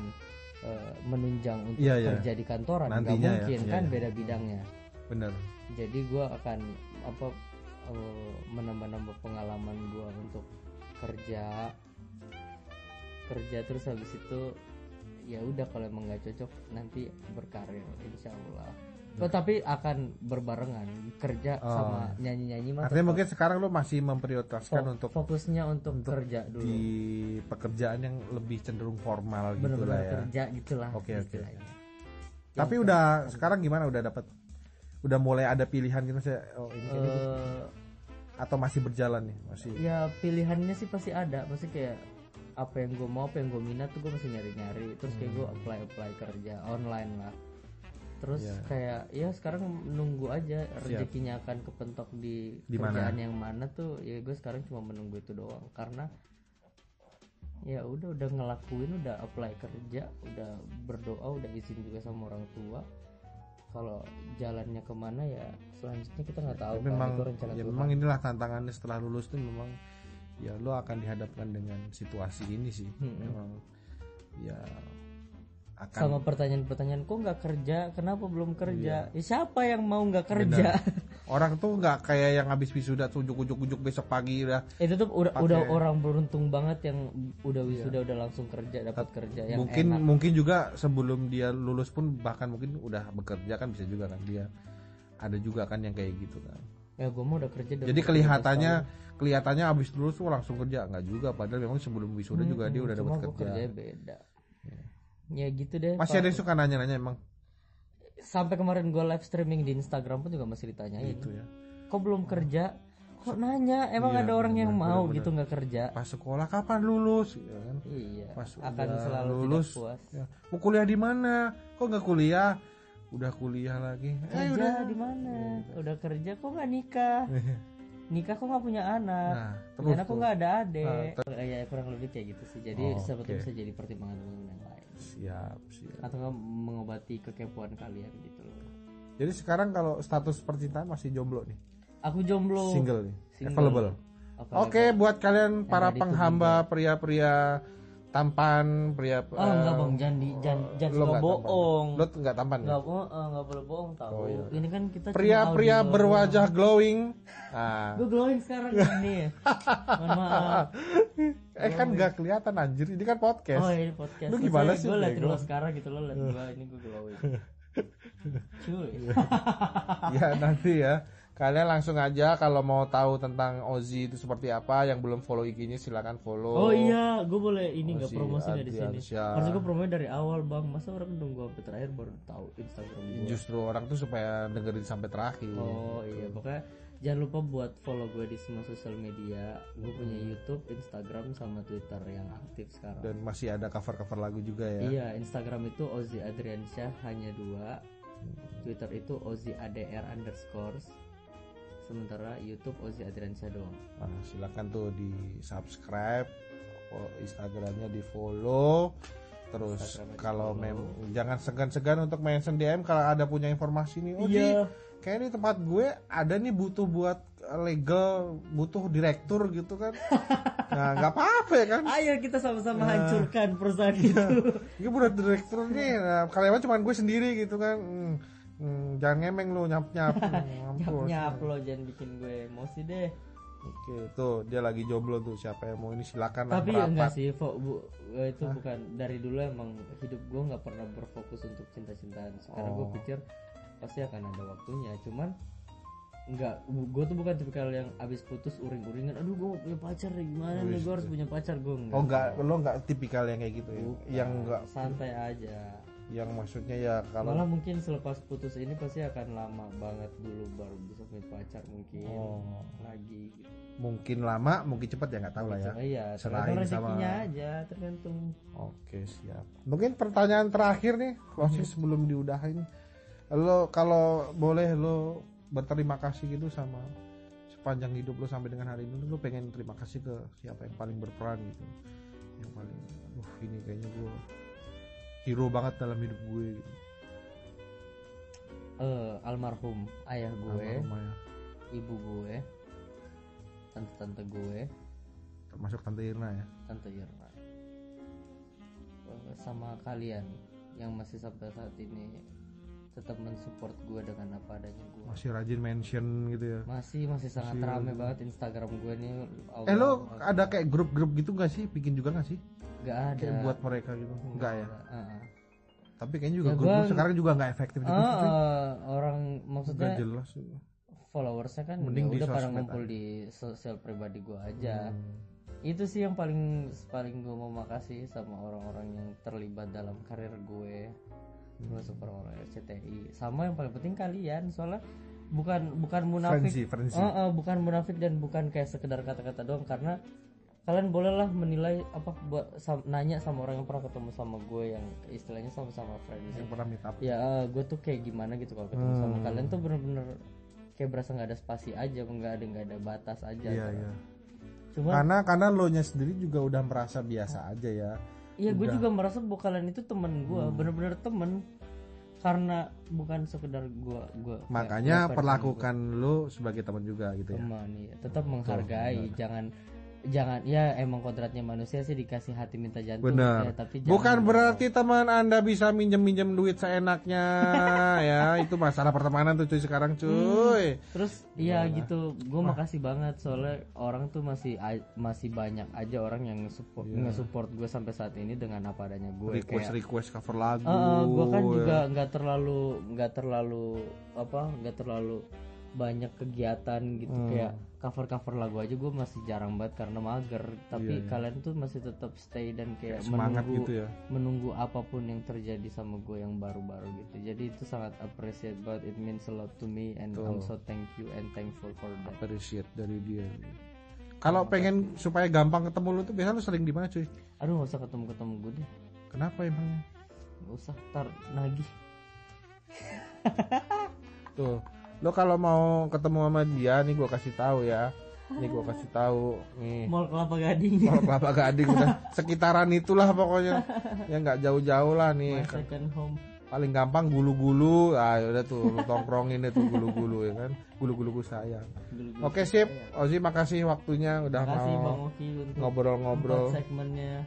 eh, menunjang untuk Iya, iya. kerja di kantoran? Nggak ya, mungkin iya, kan iya. beda bidangnya Benar. jadi gue akan apa eh, menambah-nambah pengalaman gue untuk kerja kerja terus habis itu ya udah kalau emang nggak cocok nanti berkarir insya Allah Oh, tapi akan berbarengan kerja Oh. sama nyanyi-nyanyi mah Artinya mungkin sekarang lo masih memprioritaskan Fo- untuk fokusnya untuk, kerja dulu di pekerjaan yang lebih cenderung formal gitu lah ya. kerja gitulah Oke, oke, istilahnya. Tapi udah sekarang gimana udah dapat udah mulai ada pilihan gitu sih oh ini kayaknya Eh, atau masih berjalan nih masih? ya pilihannya sih pasti ada. Pasti kayak apa yang gue mau apa yang gue minat tuh gue masih nyari nyari terus kayak gue apply apply kerja online lah. Terus Iya. kayak ya sekarang nunggu aja rezekinya akan kepentok di, Di mana? kerjaan yang mana tuh ya gue sekarang cuma menunggu itu doang. Karena ya udah udah ngelakuin udah apply kerja udah berdoa udah izin juga sama orang tua kalau jalannya ke mana ya selanjutnya kita nggak tahu Tapi kan, memang itu rencana ya Tuhan. memang inilah tantangannya setelah lulus tuh memang ya lo akan dihadapkan dengan situasi ini sih Hmm. memang ya akan sama pertanyaan-pertanyaan kok nggak kerja kenapa belum kerja? Ya, siapa yang mau nggak kerja? Orang tuh nggak kayak yang habis wisuda tuh ujuk-ujuk besok pagi udah itu tuh udah udah orang beruntung banget yang udah wisuda udah langsung kerja dapat kerja yang mungkin enak. mungkin juga sebelum dia lulus pun bahkan mungkin udah bekerja kan bisa juga kan dia ada juga kan yang kayak gitu kan. Ya gue mau udah kerja jadi kelihatannya kelihatannya abis lulus tuh langsung kerja nggak juga padahal memang sebelum wisuda juga dia udah Hmm, dapat kerja. kerjanya beda ya gitu deh masih ada yang suka nanya-nanya emang? Sampai kemarin gue live streaming di Instagram pun juga masih ditanyain. Gitu ya. Kok belum kerja? Kok nanya? Emang Iya, ada orang yang mau bener. gitu nggak kerja? Pas sekolah kapan lulus? Ya kan? Iya pas akan udah selalu lulus. tidak puas. Ya, mau kuliah di mana? Kok nggak kuliah? Udah kuliah lagi. Eh, kerja udah. di mana? Udah kerja kok nggak nikah? Nikah kok nggak punya anak? Nah punya terus anak kok nggak ada adik ya kurang lebih kayak gitu sih. Jadi Oh, sebetulnya oke. bisa jadi pertimbangan teman-teman yang lain siap siap. Atau mengobati kekepoan kalian gitu loh. Jadi sekarang kalau status percintaan masih jomblo nih? Aku jomblo. Single nih? Single. available? Oke, buat kalian para penghamba pria-pria tampan, pria oh enggak bang. Jangan di jangan jangan lo bohong. Lo nggak tampan ya? nggak oh, eh, nggak boleh bohong tahu. Oh, iya. ini kan kita Pria-pria audio berwajah glowing. Nah, gue glowing sekarang nih mohon maaf. Eh kan nggak kelihatan anjir, ini kan podcast. oh ini podcast. Lu gimana sih, gue liatin lo sekarang gitu lo liat gue ini gue glowing. Cuy. Ya nanti ya. Kalian langsung aja kalau mau tahu tentang Ozzy itu seperti apa, yang belum follow IG-nya silakan follow. Oh iya, gue boleh ini nggak promosi di sini. Harusnya gue promosi dari awal bang. Masa orang nunggu sampai terakhir baru tahu Instagram gue. Justru orang tuh supaya dengerin sampai terakhir. Oh iya, pokoknya jangan lupa buat follow gue di semua sosial media. Gue punya YouTube, Instagram, sama Twitter yang aktif sekarang. Dan masih ada cover-cover lagu juga ya. Iya, Instagram itu Ozi Adriansyah hanya dua. Twitter itu Ozi ADR underscores. Sementara YouTube Ozi Adriansyah doang. Nah, silakan tuh di subscribe, Instagramnya di follow. terus kalau mem jangan segan-segan untuk mention DM kalau ada punya informasi nih oh Iya. Ji, kayak di tempat gue ada nih butuh buat legal butuh direktur gitu kan nah nggak apa-apa ya kan ayo kita sama-sama Nah. hancurkan perusahaan itu Ini buat direktur nih, nah, karyawan cuma gue sendiri gitu kan. Hmm, hmm, jangan ngemeng lu nyap nyap. nyap nyap lo jangan bikin gue emosi deh Oke, tuh dia lagi jomblo tuh. Siapa yang mau ini silakan tapi ya enggak sih Fo, bu, eh, itu bukan dari dulu emang hidup gue nggak pernah berfokus untuk cinta-cintaan sekarang gue Oh. pikir pasti akan ada waktunya cuman enggak gue tuh bukan tipikal yang abis putus uring-uringan aduh gue punya pacar gimana nih gue harus punya pacar gue enggak Oh enggak, lo enggak tipikal yang kayak gitu ya. Bukan. Yang enggak, santai aja yang maksudnya ya kalau malah mungkin selepas putus ini pasti akan lama banget dulu baru bisa punya pacar mungkin Oh. lagi gitu. mungkin lama, mungkin cepat ya nggak tahu lah ya. Iya tergantung sama- aja tergantung Oke siap. Mungkin pertanyaan terakhir nih, closing sebelum diudahin. Lo kalau boleh lo berterima kasih gitu sama sepanjang hidup lo sampai dengan hari ini lo pengen terima kasih ke siapa yang paling berperan gitu, yang paling, aduh ini kayaknya gue hero banget dalam hidup gue. Gitu. eh almarhum ayah gue Almarhumah ya. ibu gue tante-tante gue termasuk tante Irna ya. tante Irna Eh, sama kalian yang masih sampai saat ini tetap mensupport gue dengan apa adanya gue Masih rajin mention gitu ya. masih masih sangat Masih rame banget Instagram gue nih Allah, Eh lo ada kayak grup-grup gitu gak sih? Bikin juga gak sih? nggak ada Kayak buat mereka gitu? Enggak ya. Heeh. Tapi kayaknya juga Ya, grup gua- sekarang juga nggak efektif sih. eh, orang maksudnya jelas. followersnya kan Mending di udah pada ngumpul di sosial pribadi gue aja Hmm. itu sih yang paling paling gue mau makasih sama orang-orang yang terlibat dalam karir gue termasuk orang-orang RCTI sama yang paling penting kalian soalnya bukan bukan munafik Frenzy, frenzy. Oh, oh, bukan munafik dan bukan kayak sekedar kata-kata doang karena kalian bolehlah menilai apa buat sam- nanya sama orang yang pernah ketemu sama gue yang istilahnya sama-sama friends yang pernah meet up. ya gue tuh kayak gimana gitu kalau ketemu sama Hmm. kalian tuh bener-bener kayak berasa nggak ada spasi aja nggak ada nggak ada batas aja Iya, gitu. iya. cuma Karena karena lo nya sendiri juga udah merasa biasa aja ya. Iya gue juga merasa bahwa kalian itu temen gue Hmm. bener-bener temen karena bukan sekedar gue gue Makanya perlakukan lo sebagai teman juga gitu ya. teman ya tetap menghargai jangan jangan ya emang kodratnya manusia sih dikasih hati minta jantung Benar. ya, tapi Bukan berarti teman Anda bisa minjem-minjem duit seenaknya ya. Itu masalah pertemanan tuh cuy sekarang cuy. terus iya gitu gue makasih banget soalnya orang tuh masih masih banyak aja orang yang support nge-support gue sampai saat ini dengan apa adanya gue request kayak request cover lagu. gue kan ya. juga nggak terlalu nggak terlalu apa nggak terlalu banyak kegiatan gitu Hmm. kayak cover cover lagu aja gue masih jarang banget karena mager. Tapi kalian tuh masih tetap stay dan kayak, Iya, semangat menunggu gitu ya. menunggu apa pun yang terjadi sama gue yang baru-baru gitu. Jadi itu sangat appreciate but it means a lot to me and I'm so thank you and thankful for that. Appreciate dari dia. Kalau pengen supaya gampang ketemu lu tuh biasa lu sering di mana cuy? aduh nggak usah ketemu ketemu gue deh. Kenapa emangnya? nggak usah tar nagih. Tuh, lo kalau mau ketemu sama dia nih gua kasih tahu ya. Nih gua kasih tahu nih. mall kelapa gading Kalau kelapa gading udah sekitaran itulah pokoknya. Ya nggak jauh-jauh lah nih. second home Paling gampang gulu-gulu. Ah ya udah tuh lu tongkrongin deh tuh gulu-gulu ya kan. Gulu-gulu gue sayang. Gulu-gulu Oke sip. Ozi makasih waktunya udah Makasih mau ngobrol-ngobrol segmennya.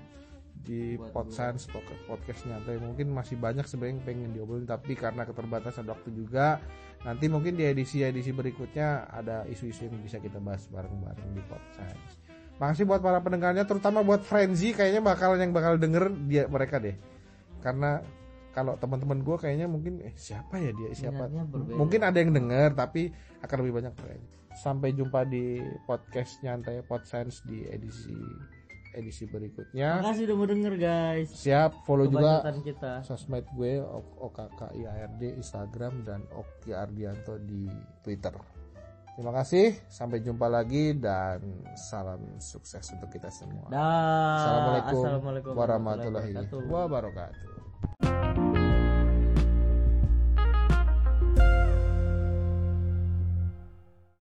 di Podscience Pod- podcast nyantai mungkin masih banyak sebenarnya yang pengen diobrolin tapi karena keterbatasan waktu juga nanti mungkin di edisi-edisi berikutnya ada isu-isu yang bisa kita bahas bareng-bareng di Podscience makasih buat para pendengarnya terutama buat Frenzy kayaknya bakal yang bakal denger dia mereka deh. Karena kalau teman-teman gue kayaknya mungkin eh siapa ya dia siapa? Mungkin ada yang denger tapi akan lebih banyak Frenzy. Sampai jumpa di podcast nyantai Podscience di edisi edisi berikutnya Makasih udah mau denger guys. Siap, follow juga kita. sosmed gue OKKIARD Instagram dan Oki Ardianto di Twitter. Terima kasih, sampai jumpa lagi dan salam sukses untuk kita semua. Dah. Assalamualaikum Assalamualaikum warahmatullahi wabarakatuh.